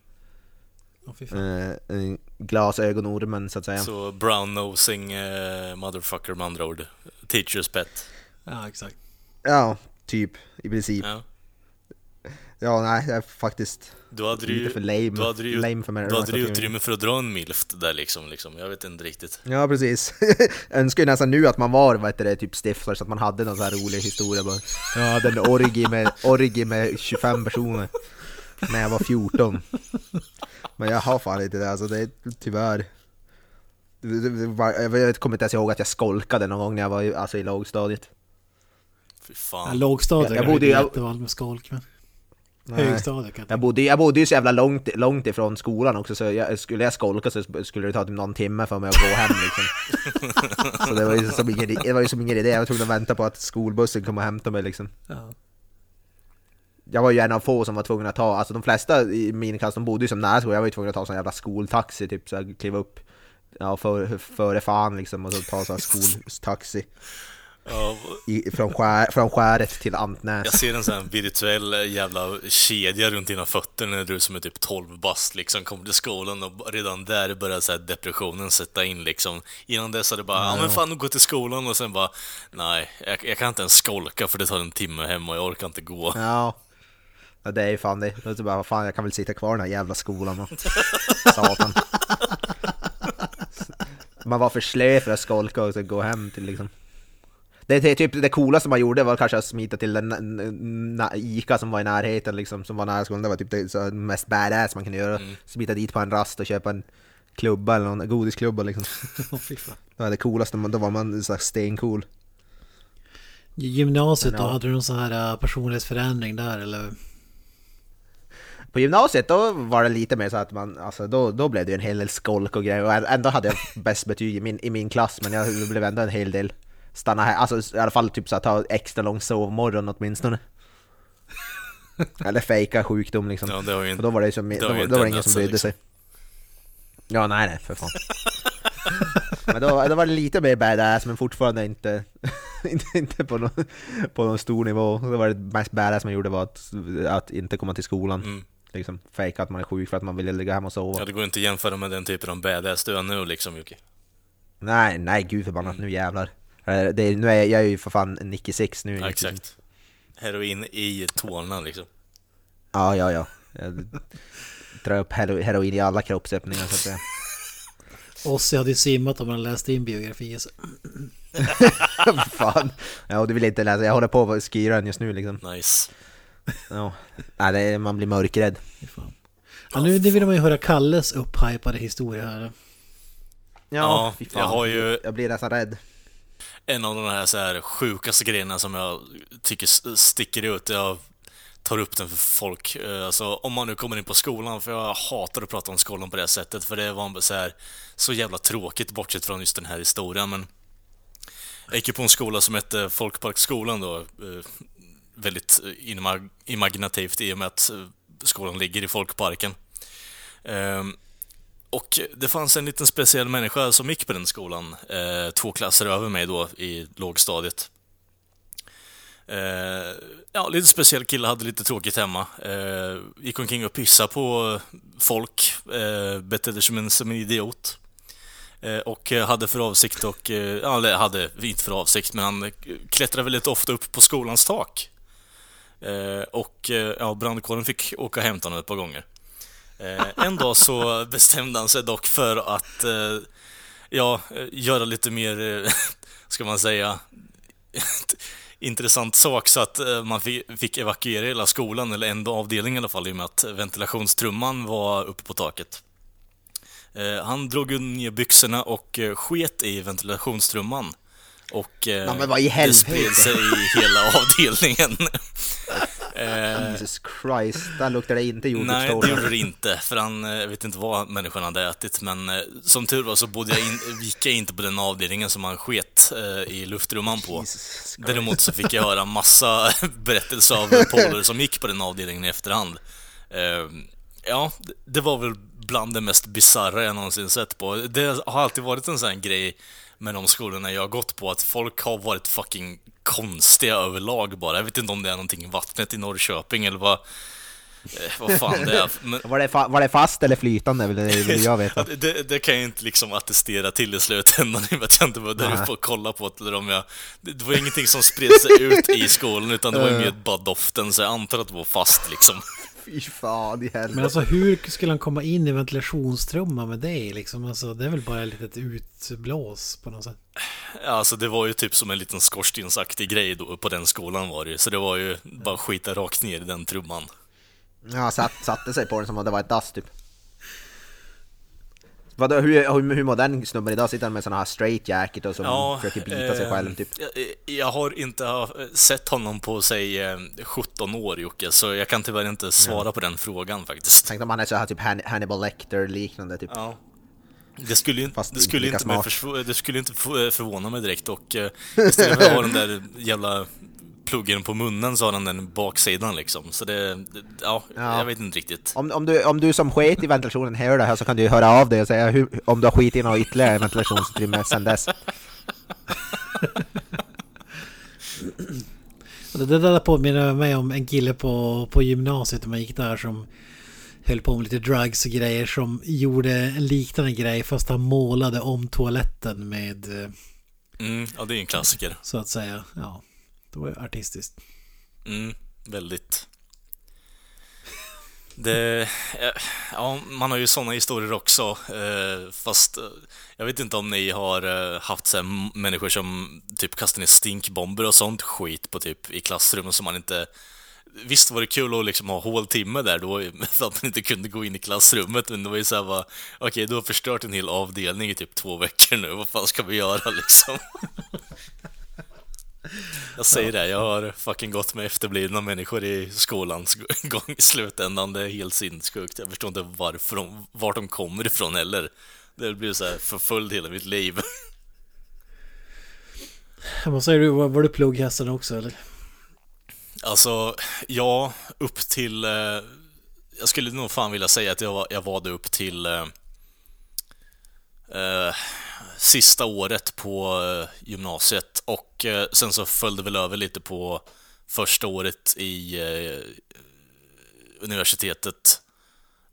Fan. eh, en Glasögonormen så att säga Så brown-nosing eh, motherfucker med andra ord. Teacher's pet. Ja, exakt. Ja, typ i princip Ja. Ja, nej, jag är faktiskt Du hade lite ju, för lame, du hade ju, lame för mig. du hade ju utrymme för att dra en milf där liksom, liksom. Jag vet inte riktigt. Ja, precis. Jag önskar ju nästan nu att man var, vad heter det, typ stifter så att man hade någon sån här rolig historia bara. Jag hade en orgi med, orgi med 25 personer när jag var 14. Men jag har fan inte det, alltså det är tyvärr. Jag vet- kommer inte ens ihåg att jag skolkade någon gång när jag var i, alltså i lågstadiet. Fy Ja, fan. lågstadiet Jag- jag bodde ju- jättevanligt med skolk, men högstadiet kan jag Jag bodde, jag bodde ju så jävla långt, långt ifrån skolan också så jag, skulle jag skolka så skulle det ta typ någon timme för mig att gå hem liksom. Så det var ju som ingen, det var ju som ingen idé, jag var tvungen att vänta på att skolbussen kom och hämtade mig liksom. Ja. Jag var ju en av få som var tvungen att ta, alltså de flesta i min klass de bodde ju som nära skolan, jag var ju tvungen att ta sån jävla skoltaxi typ, så jag kliva upp Ja, för, före fan liksom och så ta sån här skoltaxi Ja, i, från, skär, från skäret till Antnäs. jag ser en sån här virtuell jävla kedja runt dina fötter när du som är typ 12 bast liksom kommer till skolan och redan där börjar så depressionen sätta in liksom. Innan dess hade det bara, ja men fan gå till skolan och sen bara, nej, jag, jag kan inte ens skolka för det tar en timme hem och jag orkar inte gå. Ja. Ja det är ju fan det. Då är det bara, vad fan jag kan väl sitta kvar i den här jävla skolan och... Satan. Man var för slö för att skolka och så gå hem till liksom... Det, det, typ, det coolaste man gjorde var kanske att smita till den Ica som var i närheten liksom, som var nära skolan. Det var typ det så, mest badass man kunde göra. Smita dit på en rast och köpa en klubba eller någon godisklubba liksom. Det var det coolaste, då var man så här stencool. I gymnasiet då, Ja. hade du någon sån här äh, personlighetsförändring där eller? På gymnasiet då var det lite mer så att man, alltså då, då blev det en hel del skolk och grejer och ändå hade jag bäst betyg i min, i min klass men jag blev ändå en hel del stanna här, alltså i alla fall typ så att ta extra lång sovmorgon åtminstone. Eller fejka sjukdom liksom. Ja, det har ju Och inte... då var det, som, det då, då inte var det ingen som brydde liksom. sig. Ja, nej nej för fan. Men då, då var det lite mer badass men fortfarande inte, inte, inte på, någon, på någon stor nivå. Då var det mest badass man gjorde var att, att inte komma till skolan. Mm. Liksom fejka att man är sjuk för att man vill ligga hemma och sova. Ja, det går inte att jämföra med den typen av badass du är nu liksom Jocke. Nej, nej gud förbannat, nu jävlar. Eh, Det är, nu är jag, jag är ju för fan 96 nu. Ja, exakt. Heroin i tårna liksom. Ja, ja, ja. Jag drar upp hero- heroin i alla kroppsöppningar så att säga. Ossi hade ju simmat om han läste in biografier. Så. fan. Ja, och du vill inte läsa. Jag håller på att skriva den just nu liksom. Nice. Ja. Nej, det är, man blir mörkrädd. Fan. Ja, nu vill man ju höra Kalles upphypade historia här. Ja, fy fan. jag har ju- Jag blir nästan rädd. En av de här, så här sjukaste grejerna som jag tycker sticker ut, jag tar upp den för folk. Eh, Alltså om man nu kommer in på skolan, för jag hatar att prata om skolan på det sättet, för det var så här så jävla tråkigt bortsett från just den här historien, men jag gick ju på en skola som hette Folkparksskolan då, eh, väldigt eh, imag- imaginativt i och med att eh, skolan ligger i Folkparken. Ehm, och det fanns en liten speciell människa som gick på den skolan, eh, två klasser över mig då i lågstadiet. Eh, ja, lite speciell kille, hade lite tråkigt hemma. Ehm, gick omkring och pissade på folk, betedde sig som en, som en idiot. Ehm, och hade för avsikt och, eller hade inte för avsikt, men han klättrade väldigt ofta upp på skolans tak. Eh, och eh, ja, brandkåren fick åka och hämta honom ett par gånger. Eh, en dag så bestämde han sig dock för att ja, göra lite mer, ska man säga, intressant sak så att man fick, evakuera hela skolan, eller en avdelning i alla fall, i och med att ventilationstrumman var uppe på taket. Han drog ner byxorna och sket i ventilationstrumman. Och eh, Ja, men vad i det spred sig i hela avdelningen. eh, Jesus Christ, där luktar det inte Nej, det jordgubbstårta. gjorde det inte. För han, eh, jag vet inte vad människan hade ätit, men eh, som tur var så bodde jag in, gick jag inte på den avdelningen som han sket eh, i luftrumman på. Däremot så fick jag höra massa berättelser av polare som gick på den avdelningen i efterhand. Eh, ja, det- var väl bland det mest bisarra jag någonsin sett på. Det har alltid varit en sån här grej med de skolorna jag har gått på, att folk har varit fucking konstiga överlag bara. Jag vet inte om det är någonting i vattnet i Norrköping eller vad, eh, vad fan det är. Men, Var det, var det fast eller flytande vill, vill jag veta. Ja, det, det kan jag inte liksom attestera till i slutändan i och med att jag inte var där uppe och kolla på det. Eller om jag, det, det var ingenting som spred sig ut i skolan utan det var ju mer bara doften så jag antar att det var fast liksom. Fy fan i helvete. Men alltså hur skulle han komma in i ventilationstrumman med det liksom? Alltså det är väl bara ett litet utblås på något sätt. Ja, Alltså det var ju typ som en liten skorstensaktig grej då, på den skolan var det ju. Så det var ju bara skita rakt ner i den trumman. Ja, satt, satte sig på den som om det var ett dass typ. Vadå, hur, hur, hur mår den snubben idag? Sitter han med såna här straight jacket och som försöker bita sig eh, själv typ? Jag, jag har inte ha- sett honom på, eh, 17 år Jocke, så jag kan tyvärr inte svara på den frågan faktiskt. Tänk om han är så här typ Han- Hannibal Lecter liknande typ. Ja. Det skulle, inte, det, skulle inte det skulle inte förvåna mig direkt och eh, istället för att ha den där jävla pluggen på munnen så har han den baksidan liksom. Så det, det ja, Ja. jag vet inte riktigt. Om, om, du, om du som sket i ventilationen hör det här så kan du höra av dig och säga hur, om du har skitit i något ytterligare ventilationsutrymme sedan dess. Det där påminner mig om en kille på, på gymnasiet när man gick där som höll på med lite drugs och grejer som gjorde en liknande grej fast han målade om toaletten med eh, Mm, ja, det är ju en klassiker. så att säga, ja, det var ju artistiskt. Mm, väldigt. Det, ja, man har ju sådana historier också, eh, fast eh, jag vet inte om ni har eh, haft så människor som typ kastar ner stinkbomber och sånt skit på typ i klassrummen som man inte Visst var det kul att liksom ha håltimme där då, för att man inte kunde gå in i klassrummet, men det var ju såhär bara, okej, du har förstört en hel avdelning i typ två veckor nu, vad fan ska vi göra liksom? Jag säger det, jag har fucking gått med efterblivna människor i skolans gång i slutändan. Det är helt sinnessjukt. Jag förstår inte varför de, vart de kommer ifrån heller. Det blir så här förföljd hela mitt liv. Vad säger du, var, var du plugghästen också eller? Alltså, ja, upp till... Eh, jag skulle nog fan vilja säga att jag var, jag var det upp till eh, eh, sista året på eh, gymnasiet och eh, sen så följde väl över lite på första året i eh, universitetet.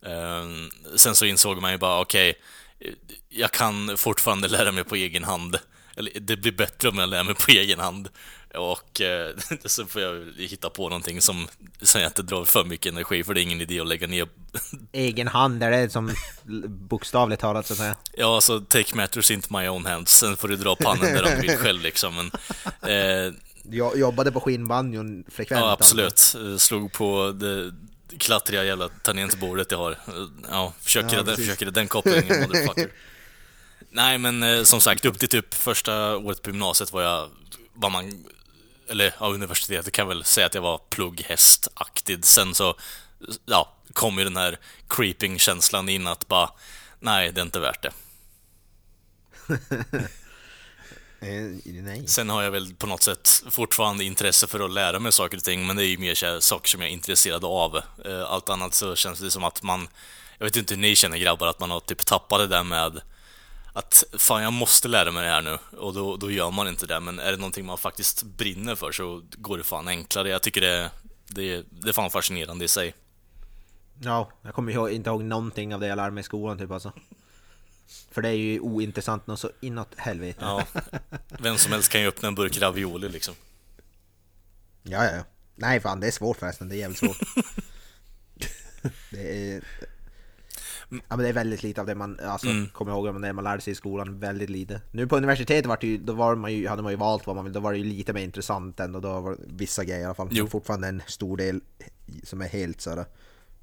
Ehm, sen så insåg man ju bara, okej, okay, jag kan fortfarande lära mig på egen hand. eller det blir bättre om jag lär mig på egen hand. Och eh, så får jag hitta på någonting som, som jag inte drar för mycket energi för det är ingen idé att lägga ner. Egen hand, är det som bokstavligt talat så att säga? Ja, alltså take matters into my own hands. Sen får du dra pannan där du vill själv liksom. Men, eh, Jag jobbade på skinnbanjon frekvent. ja, absolut. Eh, Slog på det klattriga jävla tangentbordet jag har. Ja, försöker, Ja, den, försöker den kopplingen, motherfucker. Nej, men eh, som sagt, upp till typ första året på gymnasiet var jag, var man, eller ja, universitetet kan väl säga att jag var plugghästaktig. Sen så, ja, kom ju den här creeping-känslan in att bara, nej, det är inte värt det. Eh, nej. Sen har jag väl på något sätt fortfarande intresse för att lära mig saker och ting, men det är ju mer saker som jag är intresserad av. Eh, Allt annat så känns det som att man, jag vet inte hur ni känner grabbar, att man har typ tappat det där med att fan jag måste lära mig det här nu och då, då gör man inte det. Men är det någonting man faktiskt brinner för så går det fan enklare. Jag tycker det, det, det är fan fascinerande i sig. Ja, jag kommer ihåg, inte ihåg någonting av det jag lärde mig i skolan typ alltså. För det är ju ointressant något så inåt helvete. Ja, vem som helst kan ju öppna en burk ravioli liksom. Ja, ja, ja. Nej fan, det är svårt förresten. Det är jävligt svårt. det är... Ja men det är väldigt lite av det man, alltså, Mm. kommer ihåg det man lärde sig i skolan, väldigt lite. Nu på universitetet var det ju, då var man ju, hade man ju valt vad man vill, då var det ju lite mer intressant ändå, då var det vissa grejer i alla fall. Jo. Fortfarande en stor del som är helt sådär,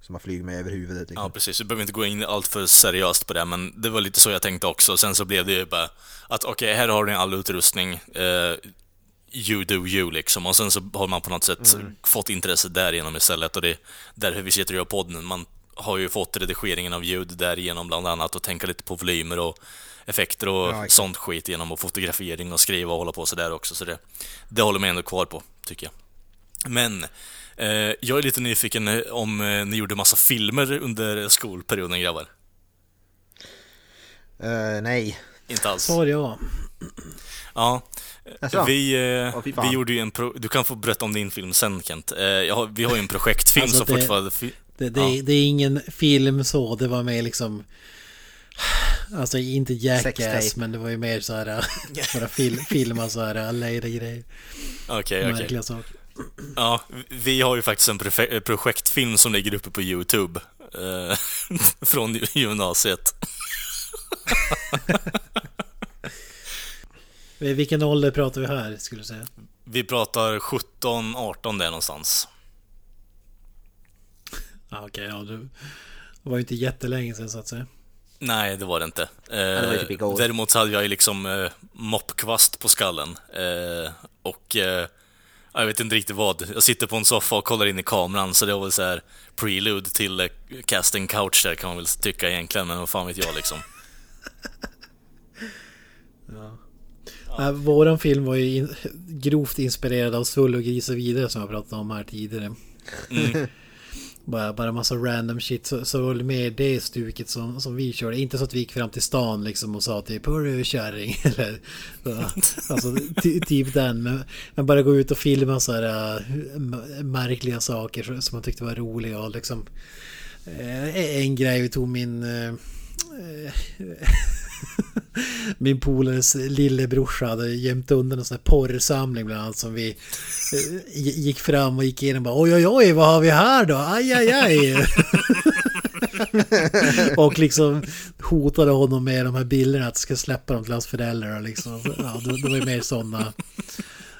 som har flugit med över huvudet liksom. Ja, precis. Vi behöver inte gå in allt för seriöst på det, men det var lite så jag tänkte också. Sen så blev det ju bara att okej, här har ni all utrustning. Eh, you do you liksom. Och sen så har man på något sätt fått intresse därigenom istället. Och det är därför vi sitter och gör podden. Man har ju fått redigeringen av ljud därigenom bland annat och tänka lite på volymer och effekter och Ja, sånt skit genom och fotografering och skriva och hålla på sådär också. Så det, det håller man ändå kvar på, tycker jag. Men eh, jag är lite nyfiken eh, om eh, ni gjorde massa filmer under skolperioden grabbar? Eh, nej. Inte alls? Svar ja. Ja. Vi, eh, vi gjorde ju en pro- Du kan få berätta om din film sen Kent. Eh, har, vi har ju en projektfilm Alltså, som det- fortfarande... Fi- Det, det, Ja. det är ingen film så, det var mer liksom... Alltså inte Jackass, men det var ju mer så här... Bara fil, filma så här, alla grejer. Okej, okej. Märkliga saker. Ja, vi har ju faktiskt en projektfilm som ligger uppe på YouTube. Eh, från gymnasiet. Vilken ålder pratar vi här, skulle du säga? Vi pratar 17, 18 där någonstans. Ja, Okej, ja du... Det var ju inte jättelänge sedan så att säga. Nej, det var det inte. det var Eh, typ igår. däremot hade jag ju liksom eh, moppkvast på skallen. Eh, och eh, jag vet inte riktigt vad. Jag sitter på en soffa och kollar in i kameran, så det var väl så här prelude till eh, casting couch där kan man väl tycka egentligen, men vad fan vet jag liksom. Ja. våran film var ju in, grovt inspirerad av Sull och Gris och vidare som jag pratade om här tidigare. Mm. bara, bara massa random shit. Så, så var det det stuket som, som vi körde. Inte så att vi gick fram till stan liksom och sa typ Hörru kärring. Eller, så, alltså ty, typ den. Men, men bara gå ut och filma så här äh, märkliga saker som- som man tyckte var roliga. Och liksom, äh, en grej, vi tog min... Äh, min polares lillebrorsa hade gömt undan en sån här porrsamling bland annat som vi eh, gick fram och gick igenom och bara oj oj oj vad har vi här då? Aj aj aj. och liksom hotade honom med de här bilderna att ska släppa dem till hans föräldrar och liksom. Ja, det, det var ju mer sådana.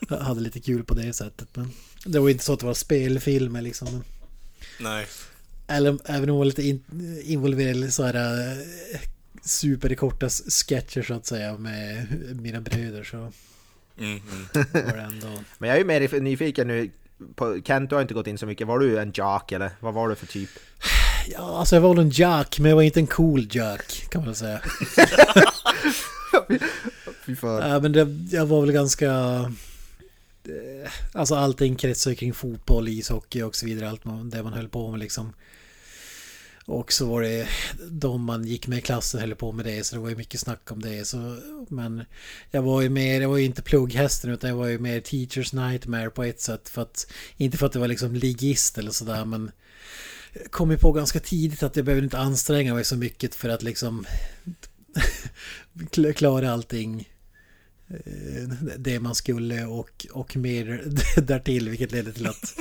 Jag hade lite kul på det sättet. Men det var inte så att det var spelfilmer liksom. Nej. eller även om det var lite in, involverade i så här eh, superkorta sketcher så att säga med mina bröder så Mm, var det ändå... Men jag är ju mer nyfiken nu, på, Kent du har inte gått in så mycket, var du en jock eller vad var du för typ? Ja, alltså jag var väl en jack, men jag var inte en cool jack kan man säga. Fy fan. Ja, men det, jag var väl ganska... eh, Alltså allting kretsar kring fotboll, ishockey och så vidare. Allt man, det man höll på med liksom. Och så var det de man gick med i klassen höll på med det. Så det var ju mycket snack om det. Så, men jag var ju mer, jag var ju inte plugghästen utan jag var ju mer teachers nightmare på ett sätt. För att, inte för att det var liksom ligist eller sådär men jag kom ju på ganska tidigt att jag behövde inte anstränga mig så mycket för att liksom klara allting det man skulle och, och mer därtill vilket ledde till att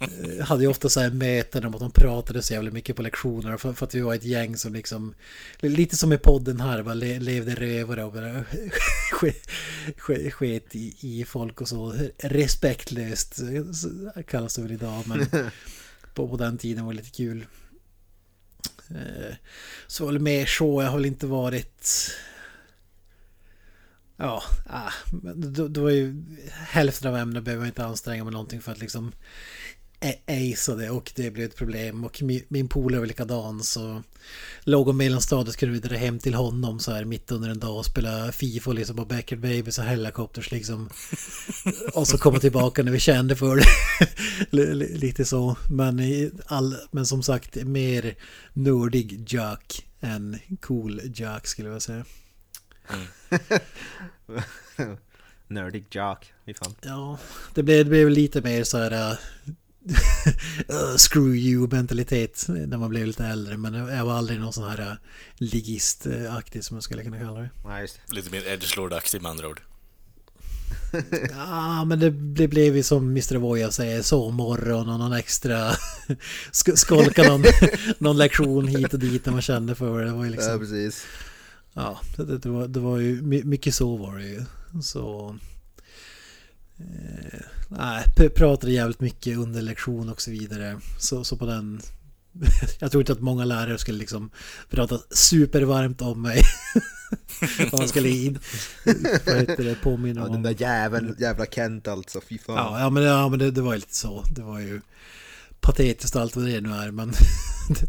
eh, hade ju ofta så här möten om att de pratade så jävla mycket på lektioner för, för att vi var ett gäng som liksom lite som i podden här le, levde rövare och bara sk- sk- sket i, i folk och så respektlöst kallas det väl idag men på, på den tiden var det lite kul. Eh, Så väl mer så, jag har väl inte varit... Ja, ah, då, då är ju hälften av ämnena behöver jag inte anstränga mig någonting för att liksom acea det och det blev ett problem. Och min, polare var likadan så låg och mellanstadiet kunde vi dra hem till honom så här mitt under en dag och spela Fifa och liksom på Backer Babies och Helicopters liksom. Och så komma tillbaka när vi kände för det. Lite så. Men, all, men som sagt mer nördig Jack än cool Jack skulle jag säga Nerdig jock, fy fan. Ja, det blev, det blev lite mer så här... uh, screw you mentalitet när man blev lite äldre. Men jag var aldrig någon sån här uh, ligistaktig som man skulle kunna kalla det. Nej, just det. Lite mer edgelord-aktig med andra ord. Ja, men det, det blev ju som Mr. Voya säger, sovmorgon och någon extra sk- skolka någon, någon lektion hit och dit när man kände för det. Det var ju Ja, liksom... precis. Ja, det, det, var, det var ju my- mycket så var det ju. Så... Eh, nej, pratade jävligt mycket under lektion och så vidare. Så, så på den... Jag tror inte att många lärare skulle liksom prata supervarmt om mig. Man skulle in, vad heter det, påminna Ja, om... den där jäveln, jävla Kent alltså, fy fan. Ja, ja men, ja, men det, det var ju lite så. Det var ju patetiskt allt vad det nu är. Men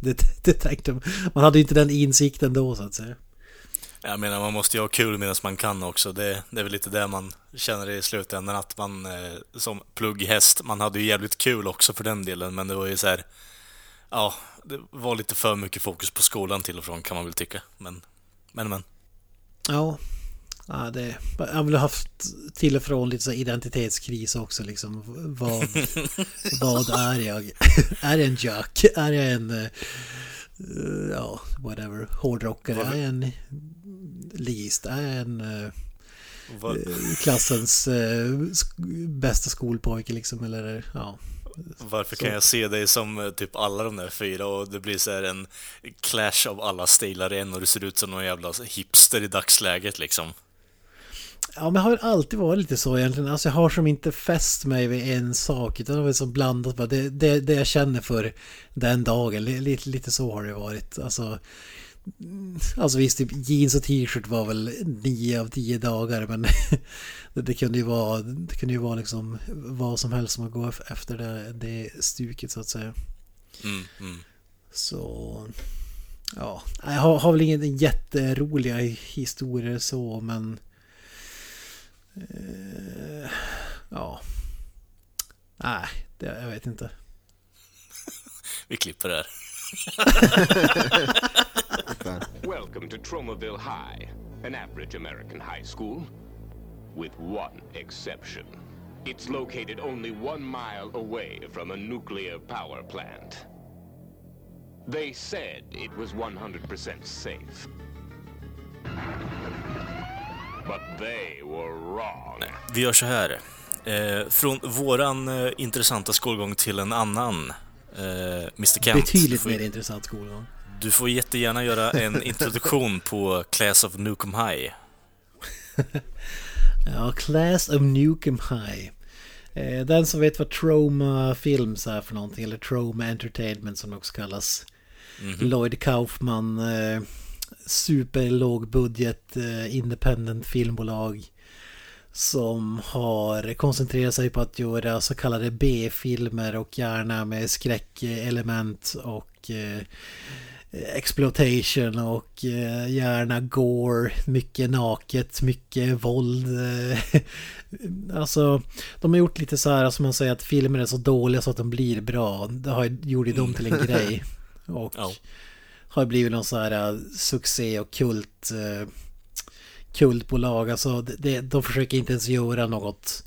det, det, det tänkte, man hade ju inte den insikten då så att säga. Jag menar, man måste ju ha kul medan man kan också. Det, det är väl lite det man känner i slutändan, att man eh, som plugghäst, man hade ju jävligt kul också för den delen, men det var ju så här, ja, det var lite för mycket fokus på skolan till och från kan man väl tycka. Men, men, men. Ja, ja det, jag har väl haft till och från lite så identitetskris också liksom. Vad, vad är jag? är jag en jack? Är jag en, eh, ja, whatever, hårdrockare? Är jag en ligist? Är en eh, Var, klassens eh, sk- bästa skolpojke liksom? Eller ja. varför så- kan jag se dig som eh, typ alla de där fyra och det blir så här en clash av alla stilar igen och du ser ut som någon jävla hipster i dagsläget liksom. Ja, men jag har alltid varit lite så egentligen. Alltså jag har som inte fäst mig vid en sak. Utan har varit som blandat. Bara det, det, det jag känner för den dagen. Li- Lite, lite så har det varit. Alltså, alltså visst, typ jeans och t-shirt var väl nio av tio dagar. Men det, det kunde ju vara, det kunde ju vara liksom vad som helst som att gå ef- efter det, det stuket så att säga. Mm, mm. Så... Ja, jag har, har väl ingen jätteroliga historier så, men... Eh, ja. Nej, det, jag vet inte. Vi klipper det här. Welcome to Tromaville High, an average American high school, with one exception. It's located only one mile away from a nuclear power plant. They said it was 100% safe. But they were wrong. Vi gör så här. Eh, från våran eh, intressanta skolgång till en annan. Eh, Mr Kent. Betydligt får, mer intressant skolgång. Du får jättegärna göra en introduktion på Class of Nukem High. Ja, Class of Nukem High. Eh, Den som vet vad Troma Films är för någonting, eller Troma Entertainment som det också kallas. Lloyd Kaufman, eh, superlågbudget eh, independent filmbolag. Som har koncentrerat sig på att göra så kallade B-filmer och gärna med skräckelement och eh, exploitation och eh, gärna gore, mycket naket, mycket våld. eh, alltså, de har gjort lite så här som man säger att filmer är så dåliga så att de blir bra. Det har gjort dem till en grej. Och Ja. har blivit någon så här eh, succé och kult eh, kultbolag. Alltså det, de försöker inte ens göra något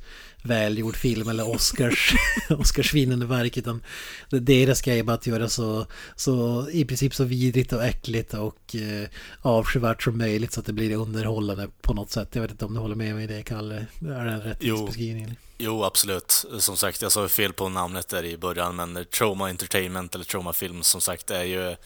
välgjord film eller Oscars, Oscarsvinnande verk. Utan det- deras grej är bara att göra så, så i princip så vidrigt och äckligt och eh, avskyvärt som möjligt så att det blir underhållande på något sätt. Jag vet inte om du håller med mig i det, Kalle? Är det en rätt Jo. beskrivning? Jo, absolut. Som sagt, jag sa fel på namnet där i början, men Trauma Entertainment eller Trauma Film som sagt är ju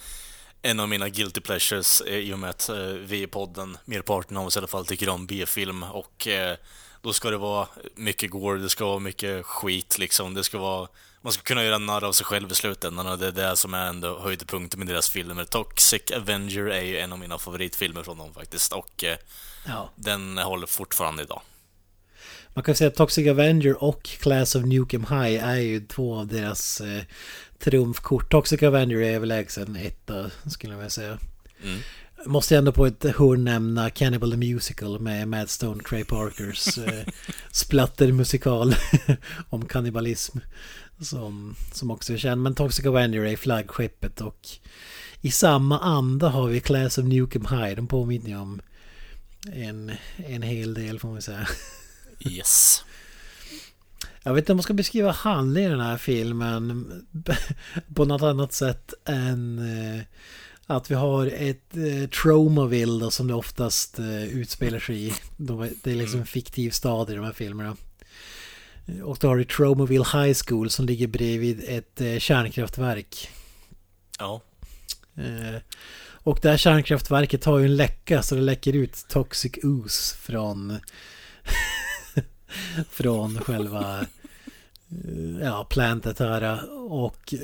en av mina guilty pleasures eh, i och med att eh, vi i podden, merparten av oss i alla fall, tycker om B-film och eh, då ska det vara mycket gore, det ska vara mycket skit liksom, det ska vara man ska kunna göra narr av sig själv i slutändan och det är det som är ändå höjdpunkten med deras filmer. Toxic Avenger är ju en av mina favoritfilmer från dem faktiskt och eh, Ja. den håller fortfarande idag. Man kan säga att Toxic Avenger och Class of Nukem High är ju två av deras eh, trumfkort. Toxic Avenger är överlägsen etta skulle jag vilja säga. Mm. Måste ändå på ett hörn nämna Cannibal the Musical med Mad Stone Trey Parkers eh, splattermusikal om kannibalism. Som, som också är känd. Men Toxic Avenger är flaggskeppet och i samma anda har vi Class of Nukem High. De påminner ju om en, en hel del får man säga. Yes. Jag vet inte om man ska beskriva handlingen i den här filmen på något annat sätt än eh, att vi har ett eh, Tromaville då, som det oftast eh, utspelar sig i. De- Det är liksom en fiktiv stad i de här filmerna. Och då har du Tromaville High School som ligger bredvid ett eh, kärnkraftverk. Ja. Eh, Och det här kärnkraftverket har ju en läcka så det läcker ut toxic ooze från från själva ja, plantet här och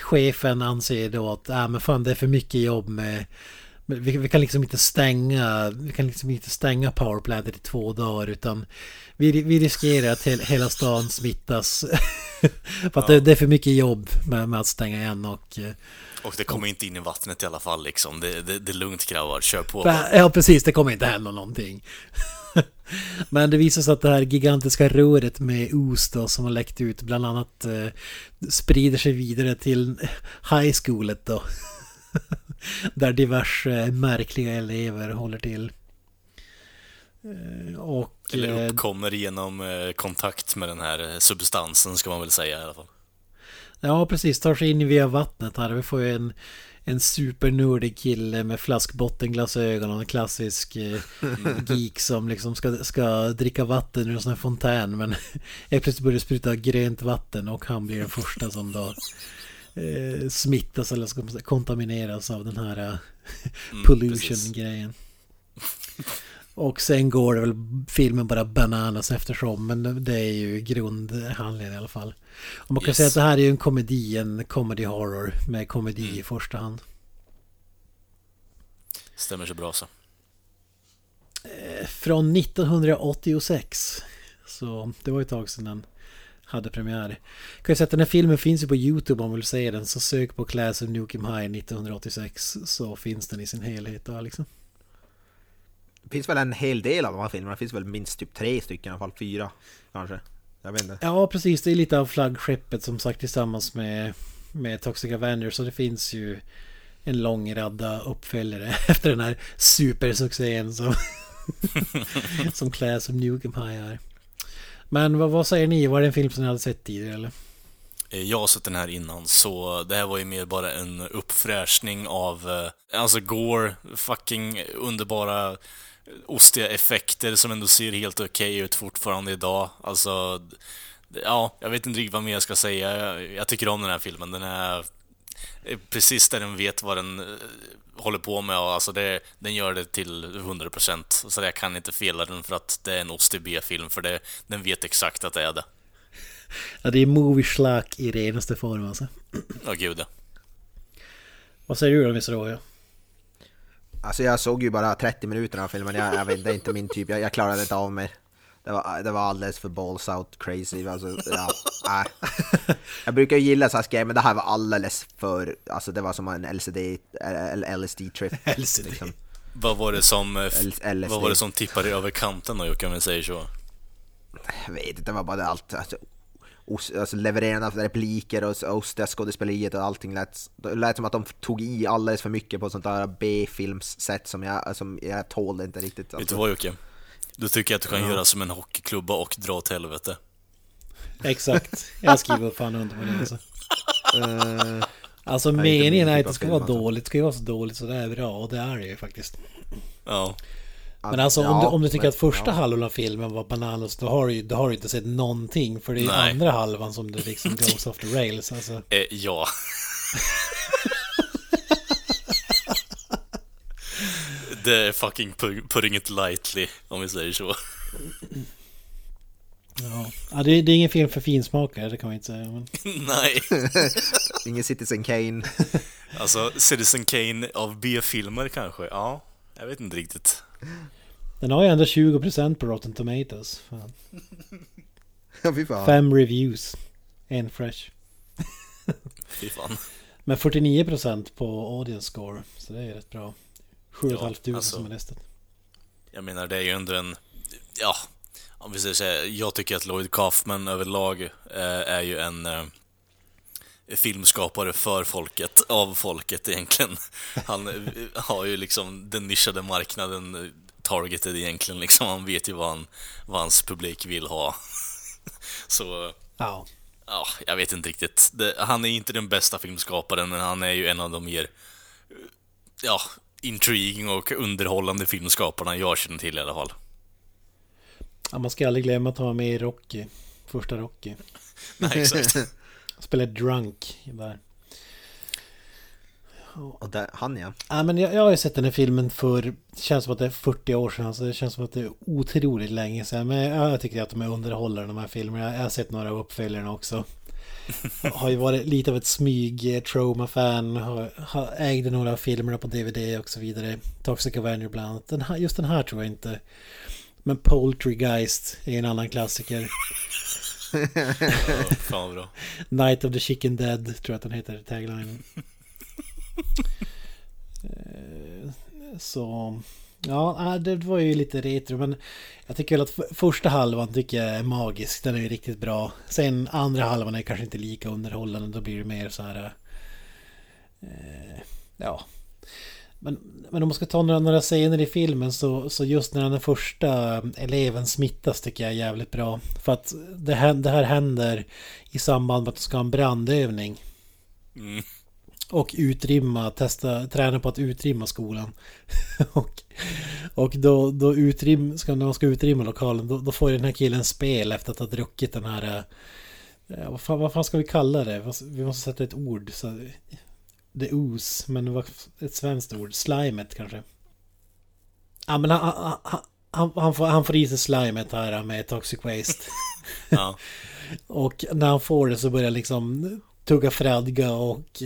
chefen anser då att äh, men fan det är för mycket jobb med vi, vi kan liksom inte stänga vi kan liksom inte stänga powerplantet i två dagar utan vi, vi riskerar att he, hela stan smittas för att det, det är för mycket jobb med, med att stänga igen och eh, Och det kommer inte in i vattnet i alla fall liksom. Det, det, det är lugnt grabbar, kör på. För- Ja, precis. Det kommer inte hända någonting. Men det visar sig att det här gigantiska röret med os då, som har läckt ut bland annat eh, sprider sig vidare till high schoolet då. Där diverse märkliga elever håller till. Eh, Och... Eller eh, uppkommer genom eh, kontakt med den här substansen ska man väl säga i alla fall. Ja, precis. Tar sig in via vattnet här. Vi får ju en, en supernördig kille med flaskbottenglasögon och en klassisk eh, geek som liksom ska, ska dricka vatten ur en sån här fontän. Men helt plötsligt börjar spruta grönt vatten och han blir den första som då eh, smittas eller ska kontamineras av den här eh, Mm, pollution-grejen. Och sen går det väl filmen bara bananas eftersom. Men det är ju grundhandlingen i alla fall. Och man kan Yes. säga att det här är ju en komedi, en comedy horror med komedi Mm. i första hand. Stämmer så bra så. Från 1986. Så det var ett tag sedan den hade premiär. Kan jag säga att den här filmen finns ju på YouTube om man vill se den. Så sök på Class of Nukem High 1986 så finns den i sin helhet där liksom. Det finns väl en hel del av de här filmerna, det finns väl minst typ tre stycken i alla fall, fyra kanske. Jag vet inte. Ja, precis. Det är lite av flaggskeppet som sagt tillsammans med, med Toxic Avenger. Så det finns ju en lång radda uppföljare efter den här supersuccén som, som Class of Nukem High är. Men vad, vad säger ni? Var det en film som ni hade sett tidigare eller? Eh, Jag har sett den här innan, så det här var ju mer bara en uppfräschning av, eh, alltså Gore, fucking underbara ostiga effekter som ändå ser helt okej ut fortfarande idag. Alltså, ja, jag vet inte riktigt vad mer jag ska säga. Jag, tycker om den här filmen. Den är precis där den vet vad den eh, håller på med alltså det, den gör det till 100%. Så jag kan inte fela den för att det är en ostig B-film, för det, den vet exakt att det är det. Ja, det är movie slack i renaste form alltså. Ja, gud ja. Vad säger du då, Mr. Roja? Alltså jag såg ju bara 30 minuter av filmen, jag, jag vet, det är inte min typ, jag, jag klarade inte av mig. Det var, det var alldeles för balls out crazy, alltså, ja, nej. Jag brukar ju gilla såhär grejer, men det här var alldeles för, alltså det var som en LCD, LSD-trip. LCD. Liksom. Vad var det som, eh, LSD. vad var det som tippade över kanten då Jocke, om vi säger så? Jag vet inte, det var bara allt. Alltså, alltså levererande av repliker och ostiga skådespeleriet och allting lät, det lät som att de tog i alldeles för mycket på sånt där B-filmssätt som jag, som jag tålde inte riktigt. Vet du Alltså. vad Jocke? Du tycker att du kan Ja. göra som en hockeyklubba och dra åt helvete. Exakt. Jag skriver fan under på det. Alltså, Eh, alltså meningen är att det ska vara alltså. dåligt. Det ska ju vara så dåligt så det är bra. Och det är det ju faktiskt. Ja. Men alltså om, ja, du, om du tycker men- att första ja. halvan av filmen var bananas då har du ju då har du inte sett någonting. För det är Nej. andra halvan som det liksom goes off the rails. Alltså. Eh, ja. det är fucking pu- putting it lightly, om vi säger så. Ja. Ja, det, är- det är ingen film för finsmakare, det kan man inte säga. Men... Nej. Ingen Citizen Kane. Alltså, Citizen Kane av B-filmer kanske? Ja, jag vet inte riktigt. Den har ju ändå 20% på Rotten Tomatoes. Fan. Ja, fy fan. Fem reviews. En fresh. Fy fan. Men 49% på audience score. Så det är rätt bra. 7 Ja, 500 alltså. som är nästan. Jag menar, det är ju ändå en... Ja, om vi säger så här, Jag tycker att Lloyd Kaufman överlag eh, är ju en eh, filmskapare för folket, av folket egentligen. Han har ju liksom den nischade marknaden targeted egentligen liksom. Han vet ju vad, han, vad hans publik vill ha. Så... Ja. Ja, jag vet inte riktigt. Det, han är inte den bästa filmskaparen, men han är ju en av de mer... Ja, intriguing och underhållande filmskaparna jag känner till i alla fall. ja. Man ska aldrig glömma att ha med i Rocky. Första Rocky. Nej, exakt. Spelar drunk där. Och där, han ja. Ja, men jag, jag har ju sett den här filmen för Det känns som att det är 40 år sedan. Så det känns som att det är otroligt länge sedan. Men jag, jag tycker att de är underhållare de här filmerna. Jag, jag har sett några av uppföljarna också. har ju varit lite av ett smyg trauma-fan. Ägde några av filmerna på DVD och så vidare. Toxic Avenger bland annat. Den här, just den här tror jag inte. Men Poultrygeist är en annan klassiker. Ja, fan bra. Night of the Chicken Dead tror jag att den heter, taglinen. Eh, Så... Ja, äh, det var ju lite retro men jag tycker väl att första halvan tycker jag är magisk. Den är ju riktigt bra. Sen andra halvan är kanske inte lika underhållande. Då blir det mer så här... Eh, ja. Men, men om man ska ta några, några scener i filmen så, så just när den första eleven smittas tycker jag är jävligt bra. För att det här, det här händer i samband med att de ska ha en brandövning. Mm. Och utrymma, testa, träna på att utrymma skolan. och och då, då utrim, ska, när man ska utrymma lokalen då, då får den här killen spel efter att ha druckit den här... eh, vad, fan, vad fan ska vi kalla det? Vi måste sätta ett ord. Så, det ooze, men vad, ett svenskt ord. Slimet kanske. Ja men han, han, han, han, han, får, han får i sig slimet här med toxic waste. Ja. Och när han får det så börjar liksom tugga fradga och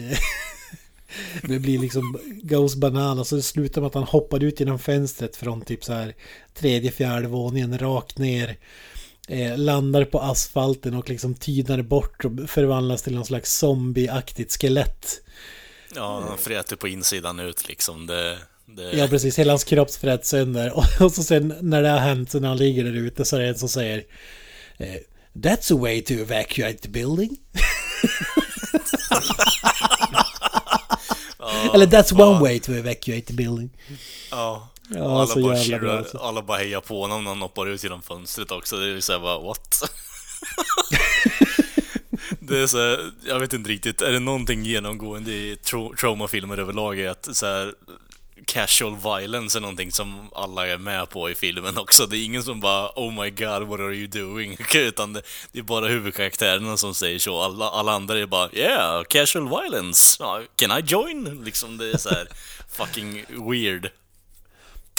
det blir liksom goes banana så det slutar med att han hoppar ut genom fönstret från typ så här tredje, fjärde våningen rakt ner. Eh, landar på asfalten och liksom tynar bort och förvandlas till någon slags zombieaktigt skelett. Ja, han fräter på insidan ut liksom. Det, det... Ja precis, hela hans kropp sprätts sönder. Och, så sen när det har hänt, så när han ligger där ute så är det en som säger eh, That's a way to evacuate the building. Eller that's one way to evacuate the building. Ja. Och alla så bara, cheerar, alltså. alla bara hejar på honom när han hoppar ut genom fönstret också. Det är ju såhär bara, what? det är så här, jag vet inte riktigt, är det någonting genomgående i tra- traumafilmer överlag är att så här, casual violence är någonting som alla är med på i filmen också. Det är ingen som bara Oh my god, what are you doing? Utan det, det är bara huvudkaraktärerna som säger så. Alla, alla andra är bara Yeah, casual violence. Can I join? Liksom det är så här fucking weird.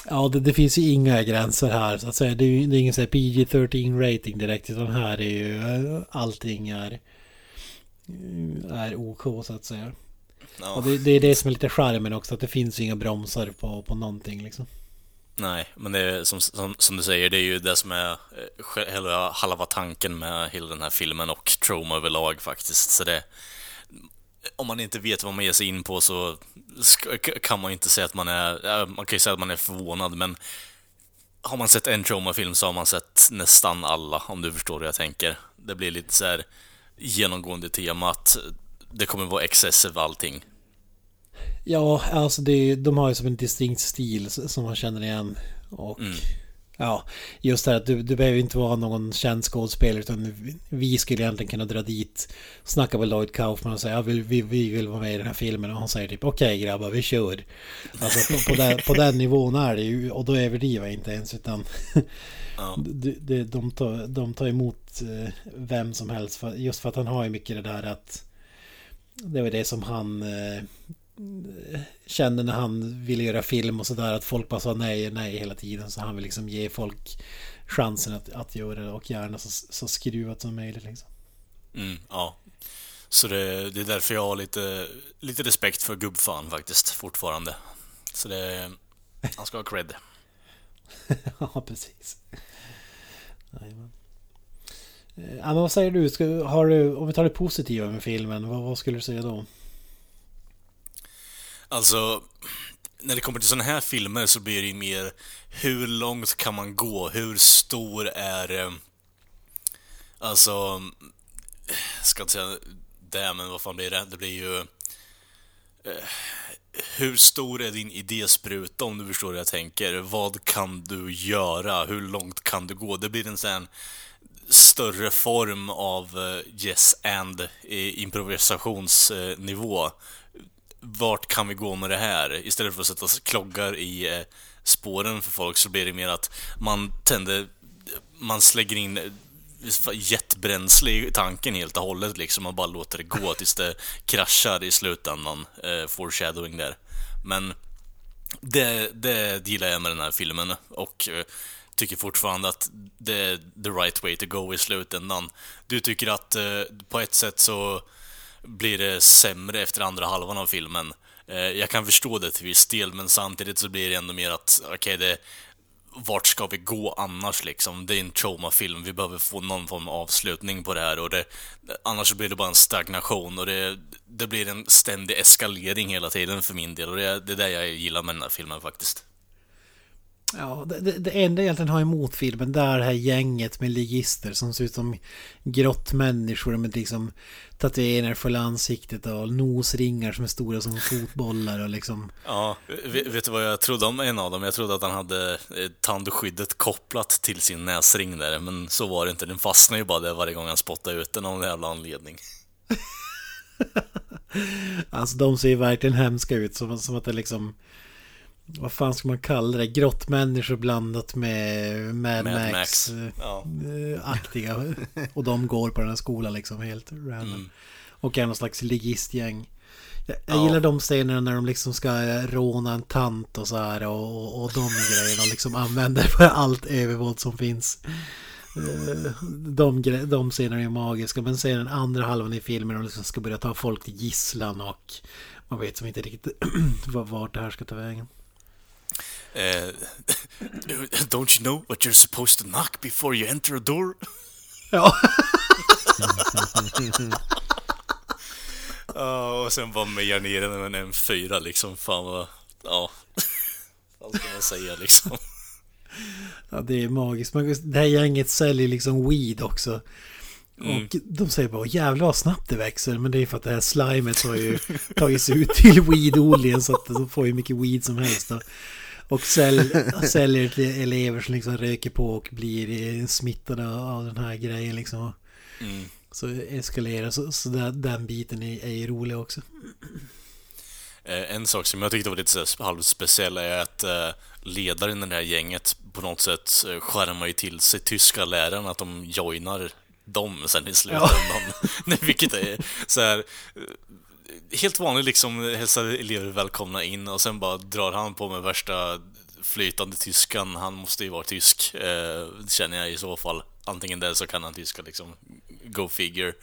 Ja, det, det finns ju inga gränser här så att säga. Det är ju det är ingen så här PG-13 rating direkt utan här är ju eh, allting är, är OK så att säga. Ja. Och det, det är det som är lite charmen också, att det finns ju inga bromsar på, på någonting liksom. Nej, men det är som, som, som du säger, det är ju det som är eh, hela, halva tanken med hela den här filmen och trauma överlag faktiskt. Så det, om man inte vet vad man ger sig in på så kan man ju inte säga att man är, man kan ju säga att man är förvånad, men har man sett en traumafilm så har man sett nästan alla, om du förstår hur jag tänker. Det blir lite så här genomgående tema att det kommer vara excessive allting. Ja, alltså det, de har ju som en distinkt stil som man känner igen. Och Mm. Ja, just det här att du, du behöver inte vara någon känd skådespelare utan vi skulle egentligen kunna dra dit, snacka med Lloyd Kaufman och säga ja, vi, vi, vi vill vara med i den här filmen och han säger typ okej okay, grabbar vi kör. Alltså på, på, den, på den nivån är det ju och då överdriver jag inte ens utan ja. de, de, de, tar, de tar emot eh, vem som helst för, just för att han har ju mycket det där att det var det som han eh, kände när han ville göra film och sådär att folk bara sa nej, nej hela tiden. Så han vill liksom ge folk chansen att, att göra det och gärna så, så skruvat som möjligt liksom. Mm, ja. Så det, det, är därför jag har lite, lite respekt för gubbfan faktiskt, fortfarande. Så det... Han ska ha cred. ja, precis. Jajamän. Eh, ja, men vad säger du? Ska, har du? Om vi tar det positiva med filmen, vad, vad skulle du säga då? Alltså, när det kommer till sådana här filmer så blir det ju mer hur långt kan man gå? Hur stor är... Alltså... alltså... Ska inte säga det, men vad fan blir det? Det blir ju... Eh, hur stor är din idéspruta om du förstår hur jag tänker? Vad kan du göra? Hur långt kan du gå? Det blir en sån större form av eh, yes and improvisationsnivå vart kan vi gå med det här? Istället för att sätta kloggar i eh, spåren för folk så blir det mer att man tänder, man slänger in eh, jetbränsle i tanken helt och hållet liksom. Man bara låter det gå tills det kraschar i slutändan. Eh, foreshadowing där. Men det, det gillar jag med den här filmen och eh, tycker fortfarande att det är the right way to go i slutändan. Du tycker att eh, på ett sätt så blir det sämre efter andra halvan av filmen. Eh, jag kan förstå det till viss del, men samtidigt så blir det ändå mer att, okej, okay, det... Vart ska vi gå annars liksom? Det är en traumafilm, vi behöver få någon form av avslutning på det här och det... Annars blir det bara en stagnation och det, det blir en ständig eskalering hela tiden för min del och det, det är det jag gillar med den här filmen faktiskt. Ja, det, det enda jag egentligen har emot filmen det är det här gänget med ligister som ser ut som grottmänniskor med liksom tatueringar för ansiktet och nosringar som är stora som fotbollar och liksom... Ja, vet, du vad jag trodde om en av dem? Jag trodde att han hade eh, tandskyddet kopplat till sin näsring där, men så var det inte. Den fastnade ju bara där varje gång han spottade ut den av någon jävla anledning. alltså de ser ju verkligen hemska ut, som, som att det liksom vad fan ska man kalla det? Grottmänniskor blandat med Mad, Mad Max-aktiga. Ja. och de går på den här skolan liksom helt random. Mm. Och är någon slags ligistgäng. Jag, jag ja. gillar de scenerna när de liksom ska råna en tant och så här och, och de grejerna liksom använder för allt övervåld som finns. Eh, de, de scenerna är magiska men sen den andra halvan i filmen de liksom ska börja ta folk till gisslan och man vet som inte riktigt vart det här ska ta vägen. Uh, don't you know what you're supposed to knock before you enter a door? Ja. uh, och sen bara mejar ner den med en fyra liksom. Fan vad... Ja. Vad ska man säga liksom? Ja, det är magiskt. Det här gänget säljer liksom weed också. Mm. Och de säger bara jävlar vad snabbt det växer. Men det är för att det här slimet har ju tagit sig ut till weedodlingen så att de får ju mycket weed som helst. Då. Och sälj, säljer till elever som liksom röker på och blir smittade av den här grejen liksom. Mm. Så eskalerar, så, så där, den biten är, är rolig också. Eh, en sak som jag tyckte var lite halvspeciell är att eh, ledaren i det här gänget på något sätt eh, skärmar ju till sig tyska lärarna att de joinar dem sen i slutändan. Ja. Vilket är så här helt vanlig liksom, hälsar elever välkomna in och sen bara drar han på med värsta flytande tyskan. Han måste ju vara tysk, eh, känner jag i så fall. Antingen det så kan han tyska liksom. Go figure.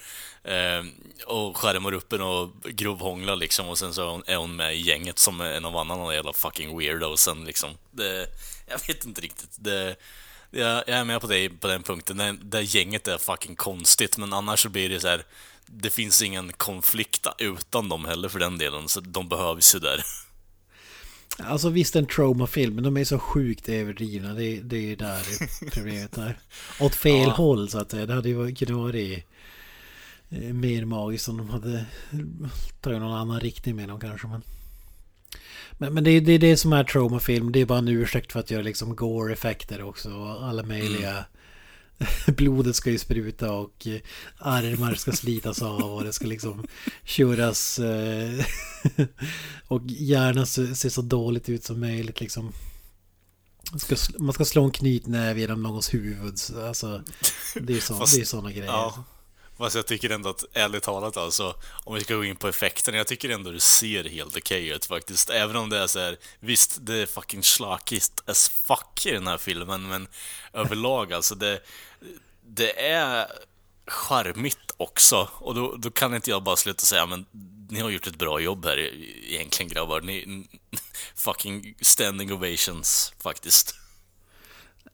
Eh, och skärmar upp en och grovhånglar liksom och sen så är hon med i gänget som en av annan jävla fucking weirdo sen liksom. Det, jag vet inte riktigt. Det, jag, jag är med på dig på den punkten. Det, det gänget är fucking konstigt men annars så blir det så här det finns ingen konflikt utan dem heller för den delen, så de behövs ju där. Alltså visst en trauma-film, men de är så sjukt överdrivna. Det, det är ju där problemet är. Åt fel ja. håll så att det hade ju kunnat vara eh, mer magiskt om de hade tagit någon annan riktning med dem kanske. Men... Men, men det är det, är det som är traumafilm. Det är bara en ursäkt för att göra liksom gore-effekter också. Och alla möjliga... Blodet ska ju spruta och eh, armar ska slitas av och det ska liksom köras... eh, och gärna se, så dåligt ut som möjligt liksom. Man ska, man ska slå en knytnäve genom någons huvud. så- Alltså, det är sådana grejer. Ja. Fast jag tycker ändå att, ärligt talat alltså, om vi ska gå in på effekterna, jag tycker ändå det ser helt okej ut faktiskt. Även om det är så här, visst det är fucking slakigt as fuck i den här filmen, men överlag alltså det, det är charmigt också. Och då, då kan inte jag bara sluta säga, men ni har gjort ett bra jobb här e-, egentligen grabbar. Ni, fucking standing ovations faktiskt.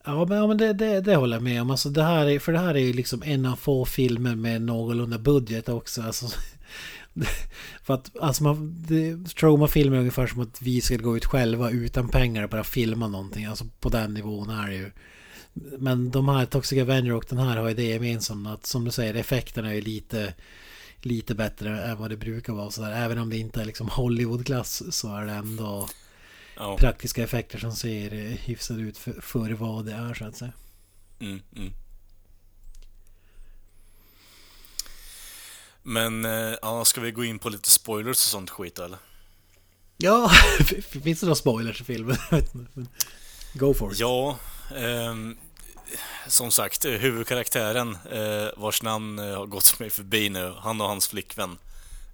Ja men, ja, men det, det, det håller jag med om. Alltså, det här är, för det här är ju liksom en av få filmer med någorlunda budget också. Alltså, för att alltså man, det, Troma-filmer är ungefär som att vi ska gå ut själva utan pengar och bara filma någonting. Alltså på den nivån är det ju. Men de här Toxic Avenger och den här har ju det gemensamt att som du säger effekterna är ju lite lite bättre än vad det brukar vara så där. Även om det inte är liksom Hollywood-klass så är det ändå Ja. praktiska effekter som ser eh, hyfsade ut för, för vad det är så att säga. Mm, mm. Men, eh, ja, ska vi gå in på lite spoilers och sånt skit eller? Ja, finns det några spoilers i filmen? Go for it. Ja, ehm, som sagt, eh, huvudkaraktären eh, vars namn eh, har gått mig förbi nu, han och hans flickvän,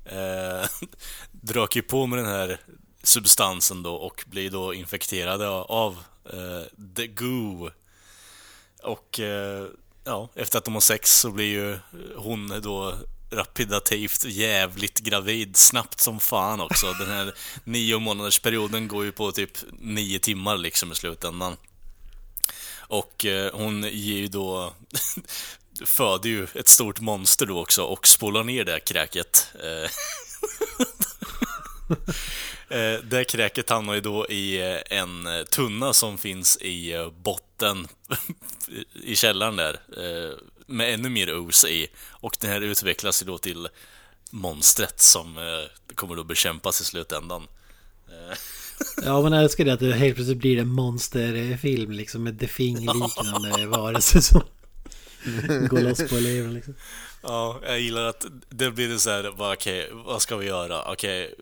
eh, drök ju på med den här substansen då och blir då infekterade av eh, the goo. Och eh, ja, efter att de har sex så blir ju hon då rapidativt jävligt gravid snabbt som fan också. Den här nio månaders perioden går ju på typ nio timmar liksom i slutändan. Och eh, hon ger ju då föder ju ett stort monster då också och spolar ner det kräket. Eh, Det kräket hamnar ju då i eh, en eh, tunna som finns i botten i källaren där. Med ännu mer os i. Och den här utvecklas ju då till monstret som kommer då bekämpas i slutändan. Ja, men jag älskar det att det helt plötsligt blir en monsterfilm liksom med The Thing-liknande varelser som går loss på eleven liksom. Ja, jag gillar att det blir det så här, bara, okej, vad ska vi göra? Okej,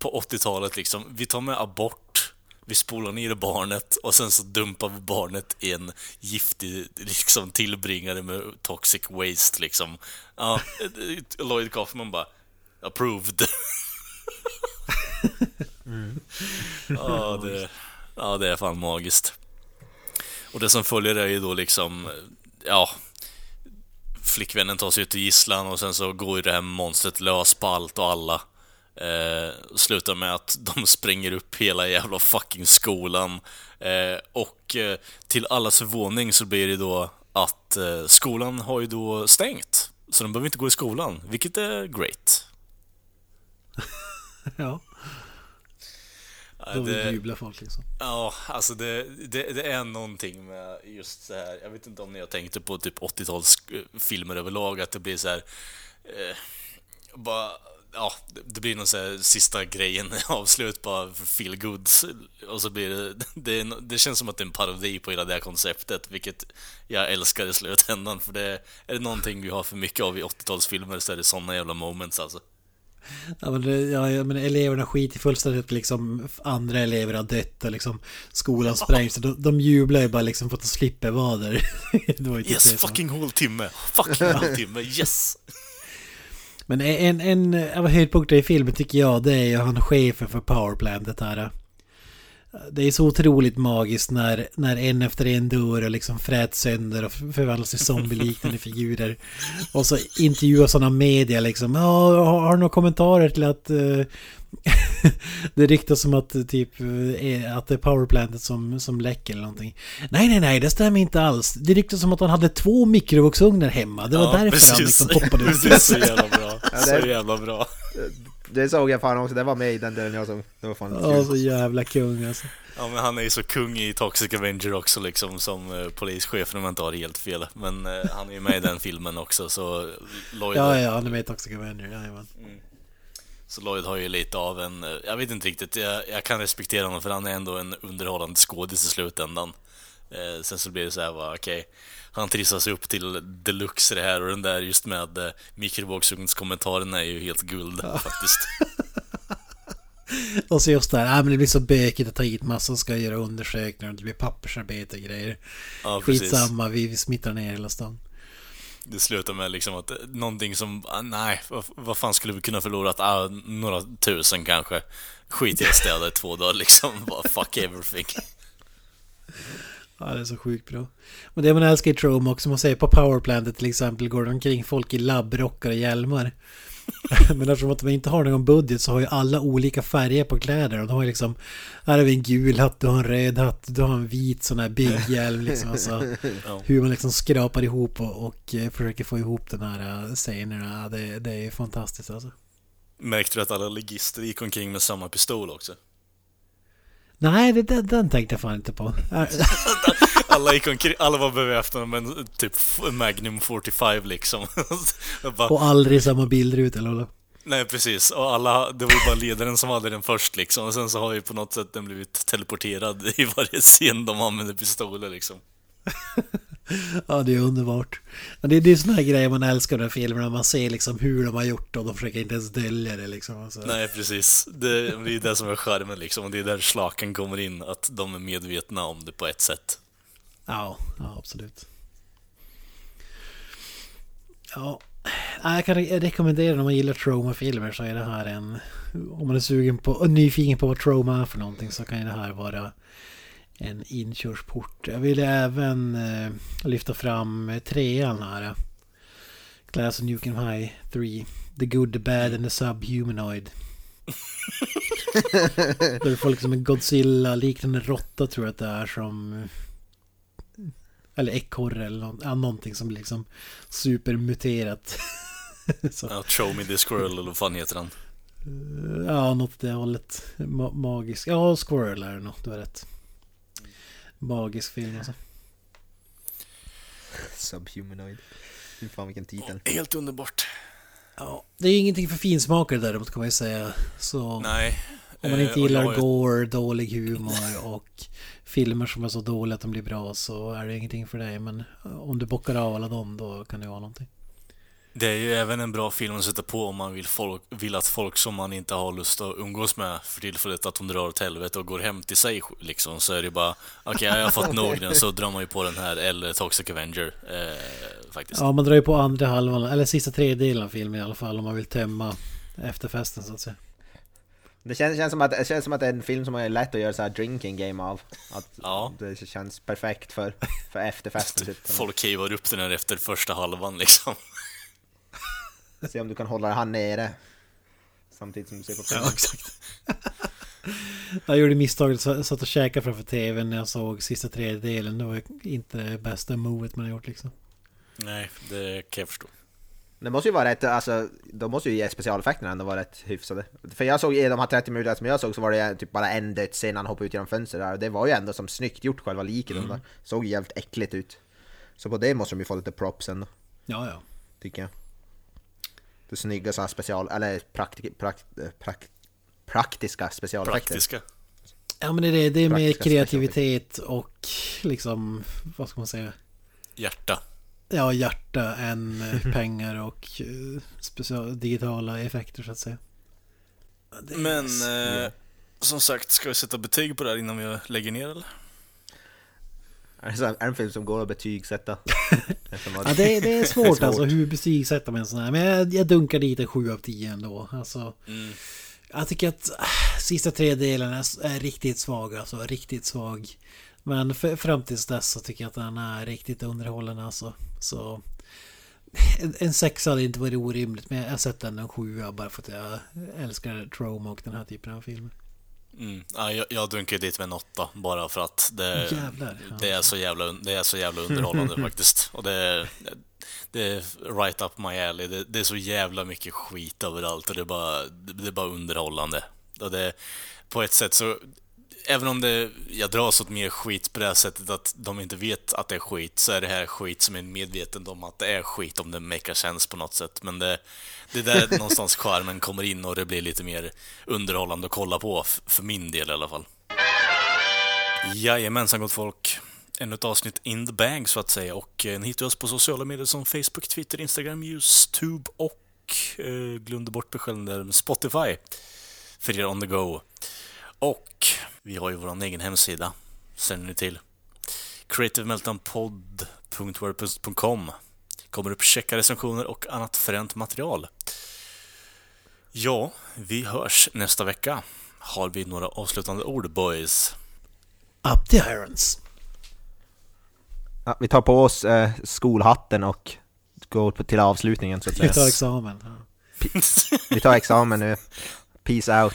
på 80-talet liksom, vi tar med abort, vi spolar ner barnet och sen så dumpar vi barnet i en giftig liksom, tillbringare med toxic waste liksom. Ja, Lloyd Kaufman bara, approved. ja, det, ja, det är fan magiskt. Och det som följer är ju då liksom, ja, flickvännen tar sig ut ur gisslan och sen så går ju det här monstret lös på allt och alla. Eh, slutar med att de spränger upp hela jävla fucking skolan. Eh, och eh, till allas förvåning så blir det då att eh, skolan har ju då stängt. Så de behöver inte gå i skolan, vilket är great. Ja, då det- jublar folk liksom. Ja, alltså det, det, det är någonting med just så här. Jag vet inte om ni har tänkt på typ 80-talsfilmer överlag, att det blir så här. Eh, bara, ja, det- blir någon så här sista grejen, avslut bara för feel goods Och så blir det, det, det känns som att det är en parodi på hela det här konceptet, vilket jag älskar i slutändan. För det är det någonting vi har för mycket av i 80-talsfilmer så är det såna jävla moments alltså. Ja men, det, ja, ja, men eleverna skiter fullständigt liksom andra elever har dött och liksom skolan sprängs. Så de, de jublar ju bara liksom för att de slipper vara där. typ Yes, fucking håltimme! Fucking håltimme, yes! Men en, en av höjdpunkterna i filmen tycker jag det är ju han chefen för powerplantet här. Det är så otroligt magiskt när, när en efter en dör och liksom fräts sönder och förvandlas till zombieliknande figurer. Och så intervjuar sådana media liksom. Ja, har, har du några kommentarer till att... eh, det ryktas som att eh, typ eh, att det är powerplantet som, som läcker eller någonting. Nej, nej, nej, det stämmer inte alls. Det ryktas som att han hade två mikrovågsugnar hemma. Det var därför han liksom poppade upp. Det är så jävla bra. Det Så är- jävla bra. Det såg jag fan också, det var med i den delen jag såg. Det var fan Ja, kul. så jävla kung alltså. Ja men han är ju så kung i Toxic Avenger också liksom som eh, polischefen om jag inte har helt fel. Men eh, han är ju med i den filmen också så Lloyd Ja, ja, han är med i Toxic Avenger, jajamän. Så Lloyd har ju lite av en, eh, jag vet inte riktigt, jag, jag kan respektera honom för han är ändå en underhållande skådis i slutändan. Eh, sen så blir det så här, okej, han trissar sig upp till deluxe det här och den där just med eh, mikrovågsugnskommentaren är ju helt guld faktiskt. Och så just det här, ah, men det blir så bökigt att ta hit massor ska göra undersökningar och det blir pappersarbete och grejer. Ja. Skitsamma, vi smittar ner hela stan. Det slutar med liksom att eh, någonting som, ah, nej, vad, vad fan skulle vi kunna förlora? Ah, några tusen kanske. Skit i att städa i två dagar liksom. Bara fuck everything. Ja, det är så sjukt bra. Och det man älskar i Trome också, man säger på powerplantet till exempel går det omkring folk i labbrockar och hjälmar. Men eftersom att de inte har någon budget så har ju alla olika färger på kläder. Och de har ju liksom, här har vi en gul hatt, du har en röd hatt, du har en vit sån här big-hjälm liksom. Alltså, hur man liksom skrapar ihop och, och eh, försöker få ihop den här uh, scenerna. Det, det är ju fantastiskt alltså. Märkte du att alla legister gick omkring med samma pistol också? Nej, det, den, den tänkte jag fan inte på. Alla gick omkring, alla var beväpnade med typ Magnum 45 liksom. Bara, och aldrig samma bildruta eller vad? nej precis, och alla, det var ju bara ledaren som hade den först liksom. Och sen så har ju på något sätt den blivit teleporterad i varje scen de använder pistoler liksom. Ja, det är underbart. Men det, det är såna här grejer man älskar här filmerna. Man ser liksom hur de har gjort och de försöker inte ens dölja det liksom. Alltså. Nej precis, det, det är det som är charmen liksom. Och det är där slaken kommer in, att de är medvetna om det på ett sätt. Ja, ja absolut. Ja, jag kan re- rekommendera om man gillar trauma-filmer så är det här en... Om man är sugen på nyfiken på vad trauma är för någonting så kan det här vara en inkörsport. Jag vill även eh, lyfta fram eh, trean här. Class of Nukem High 3. The Good, The Bad and The Subhumanoid. Där du får liksom en Godzilla-liknande råtta tror jag att det är som... Eller ekorre eller någon, ja, någonting som blir liksom supermuterat. Så, Ja, Show me this squirrel, eller vad fan heter han? ja, något åt det hållet. Ma- magisk. Ja, Squirrel är det nog, du har rätt. Magisk film alltså. Subhumanoid. Fy fan vilken titel. Helt underbart. Ja, det är ingenting för finsmakare däremot kan man ju säga. Så Nej. om man eh, inte jag gillar ju- gore, dålig humor och filmer som är så dåliga att de blir bra så är det ingenting för dig. Men om du bockar av alla dem då kan det vara någonting. Det är ju även en bra film att sätta på om man vill, folk, vill att folk som man inte har lust att umgås med för tillfället att de drar åt helvete och går hem till sig liksom. Så är det bara, okej jag har fått nog den så drar man ju på den här eller Toxic Avenger eh, faktiskt. Ja, man drar ju på andra halvan, eller sista tredjedelen av filmen i alla fall om man vill tömma efterfesten så att säga. Det känns, känns, som att, det känns som att det är en film som är lätt att göra så här drinking game av. Att Ja. Det känns perfekt för, för efterfesten. Typ. Folk kivar upp den här efter första halvan liksom. Se om du kan hålla han nere. Samtidigt som du ser på filmen. exakt. Jag gjorde misstaget, så- satt och käkade framför tvn när jag såg sista tredjedelen. Det var inte det bästa movet man har gjort liksom. Nej, det kan jag förstå. Det måste ju vara rätt, alltså, de måste ju ge specialeffekterna ändå vara rätt hyfsade. För jag såg i de här 30 minuterna som jag såg så var det typ bara en dödsscen han hoppade ut genom fönstret där. Och det var ju ändå som snyggt gjort själva liket. Mm. Där. Såg jävligt äckligt ut. Så på det måste de ju få lite props ändå, Ja, ja. tycker jag. Det snygga sådana special, eller prakti, prakt, prakt, praktiska specialeffekter. Praktiska. Ja men det är det, det är mer kreativitet och liksom, vad ska man säga? Hjärta. Ja, hjärta än eh, pengar och eh, special, digitala effekter så att säga. Men eh, som sagt, ska vi sätta betyg på det här innan vi lägger ner eller? Är det är en film som går att betygsätta? Ja, det, det är svårt, Det är alltså hur betygsätter man en sån här. Men jag, jag dunkar dit en 7 av 10 ändå. Alltså, Mm. jag tycker att äh, sista tredjedelen är, är riktigt svag, alltså riktigt svag. Men för, fram tills dess så tycker jag att den är riktigt underhållande alltså. Så en, en sexa hade inte varit orimligt, men jag har sett den en sjua bara för att jag älskar Troma och den här typen av filmer. Mm. Ja, jag, jag dunkar dit med en åtta bara för att det, Jävlar, ja. det, är, så jävla, det är så jävla underhållande faktiskt. Och det är, det är right up my alley. Det, det är så jävla mycket skit överallt och det är bara, det, det är bara underhållande. Och det, på ett sätt så även om det, jag dras åt mer skit på det här sättet att de inte vet att det är skit, så är det här skit som är medveten om att det är skit om det makar sense på något sätt. Men det, det är där någonstans skärmen kommer in och det blir lite mer underhållande att kolla på, för min del i alla fall. Jajamensan gott folk. Ännu ett avsnitt in the bag så att säga och eh, ni hittar oss på sociala medier som Facebook, Twitter, Instagram, YouTube och eh, glömde bort själv där, Spotify för er on the go. Och vi har ju vår egen hemsida, känner ni till. creativemeltdownpod.wordpress.com Kommer upp checka recensioner och annat fränt material. Ja, vi hörs nästa vecka. Har vi några avslutande ord, boys? Up the irons. Ja, vi tar på oss eh, skolhatten och går till avslutningen så att Vi tar examen. Ja. Vi tar examen nu. Peace out.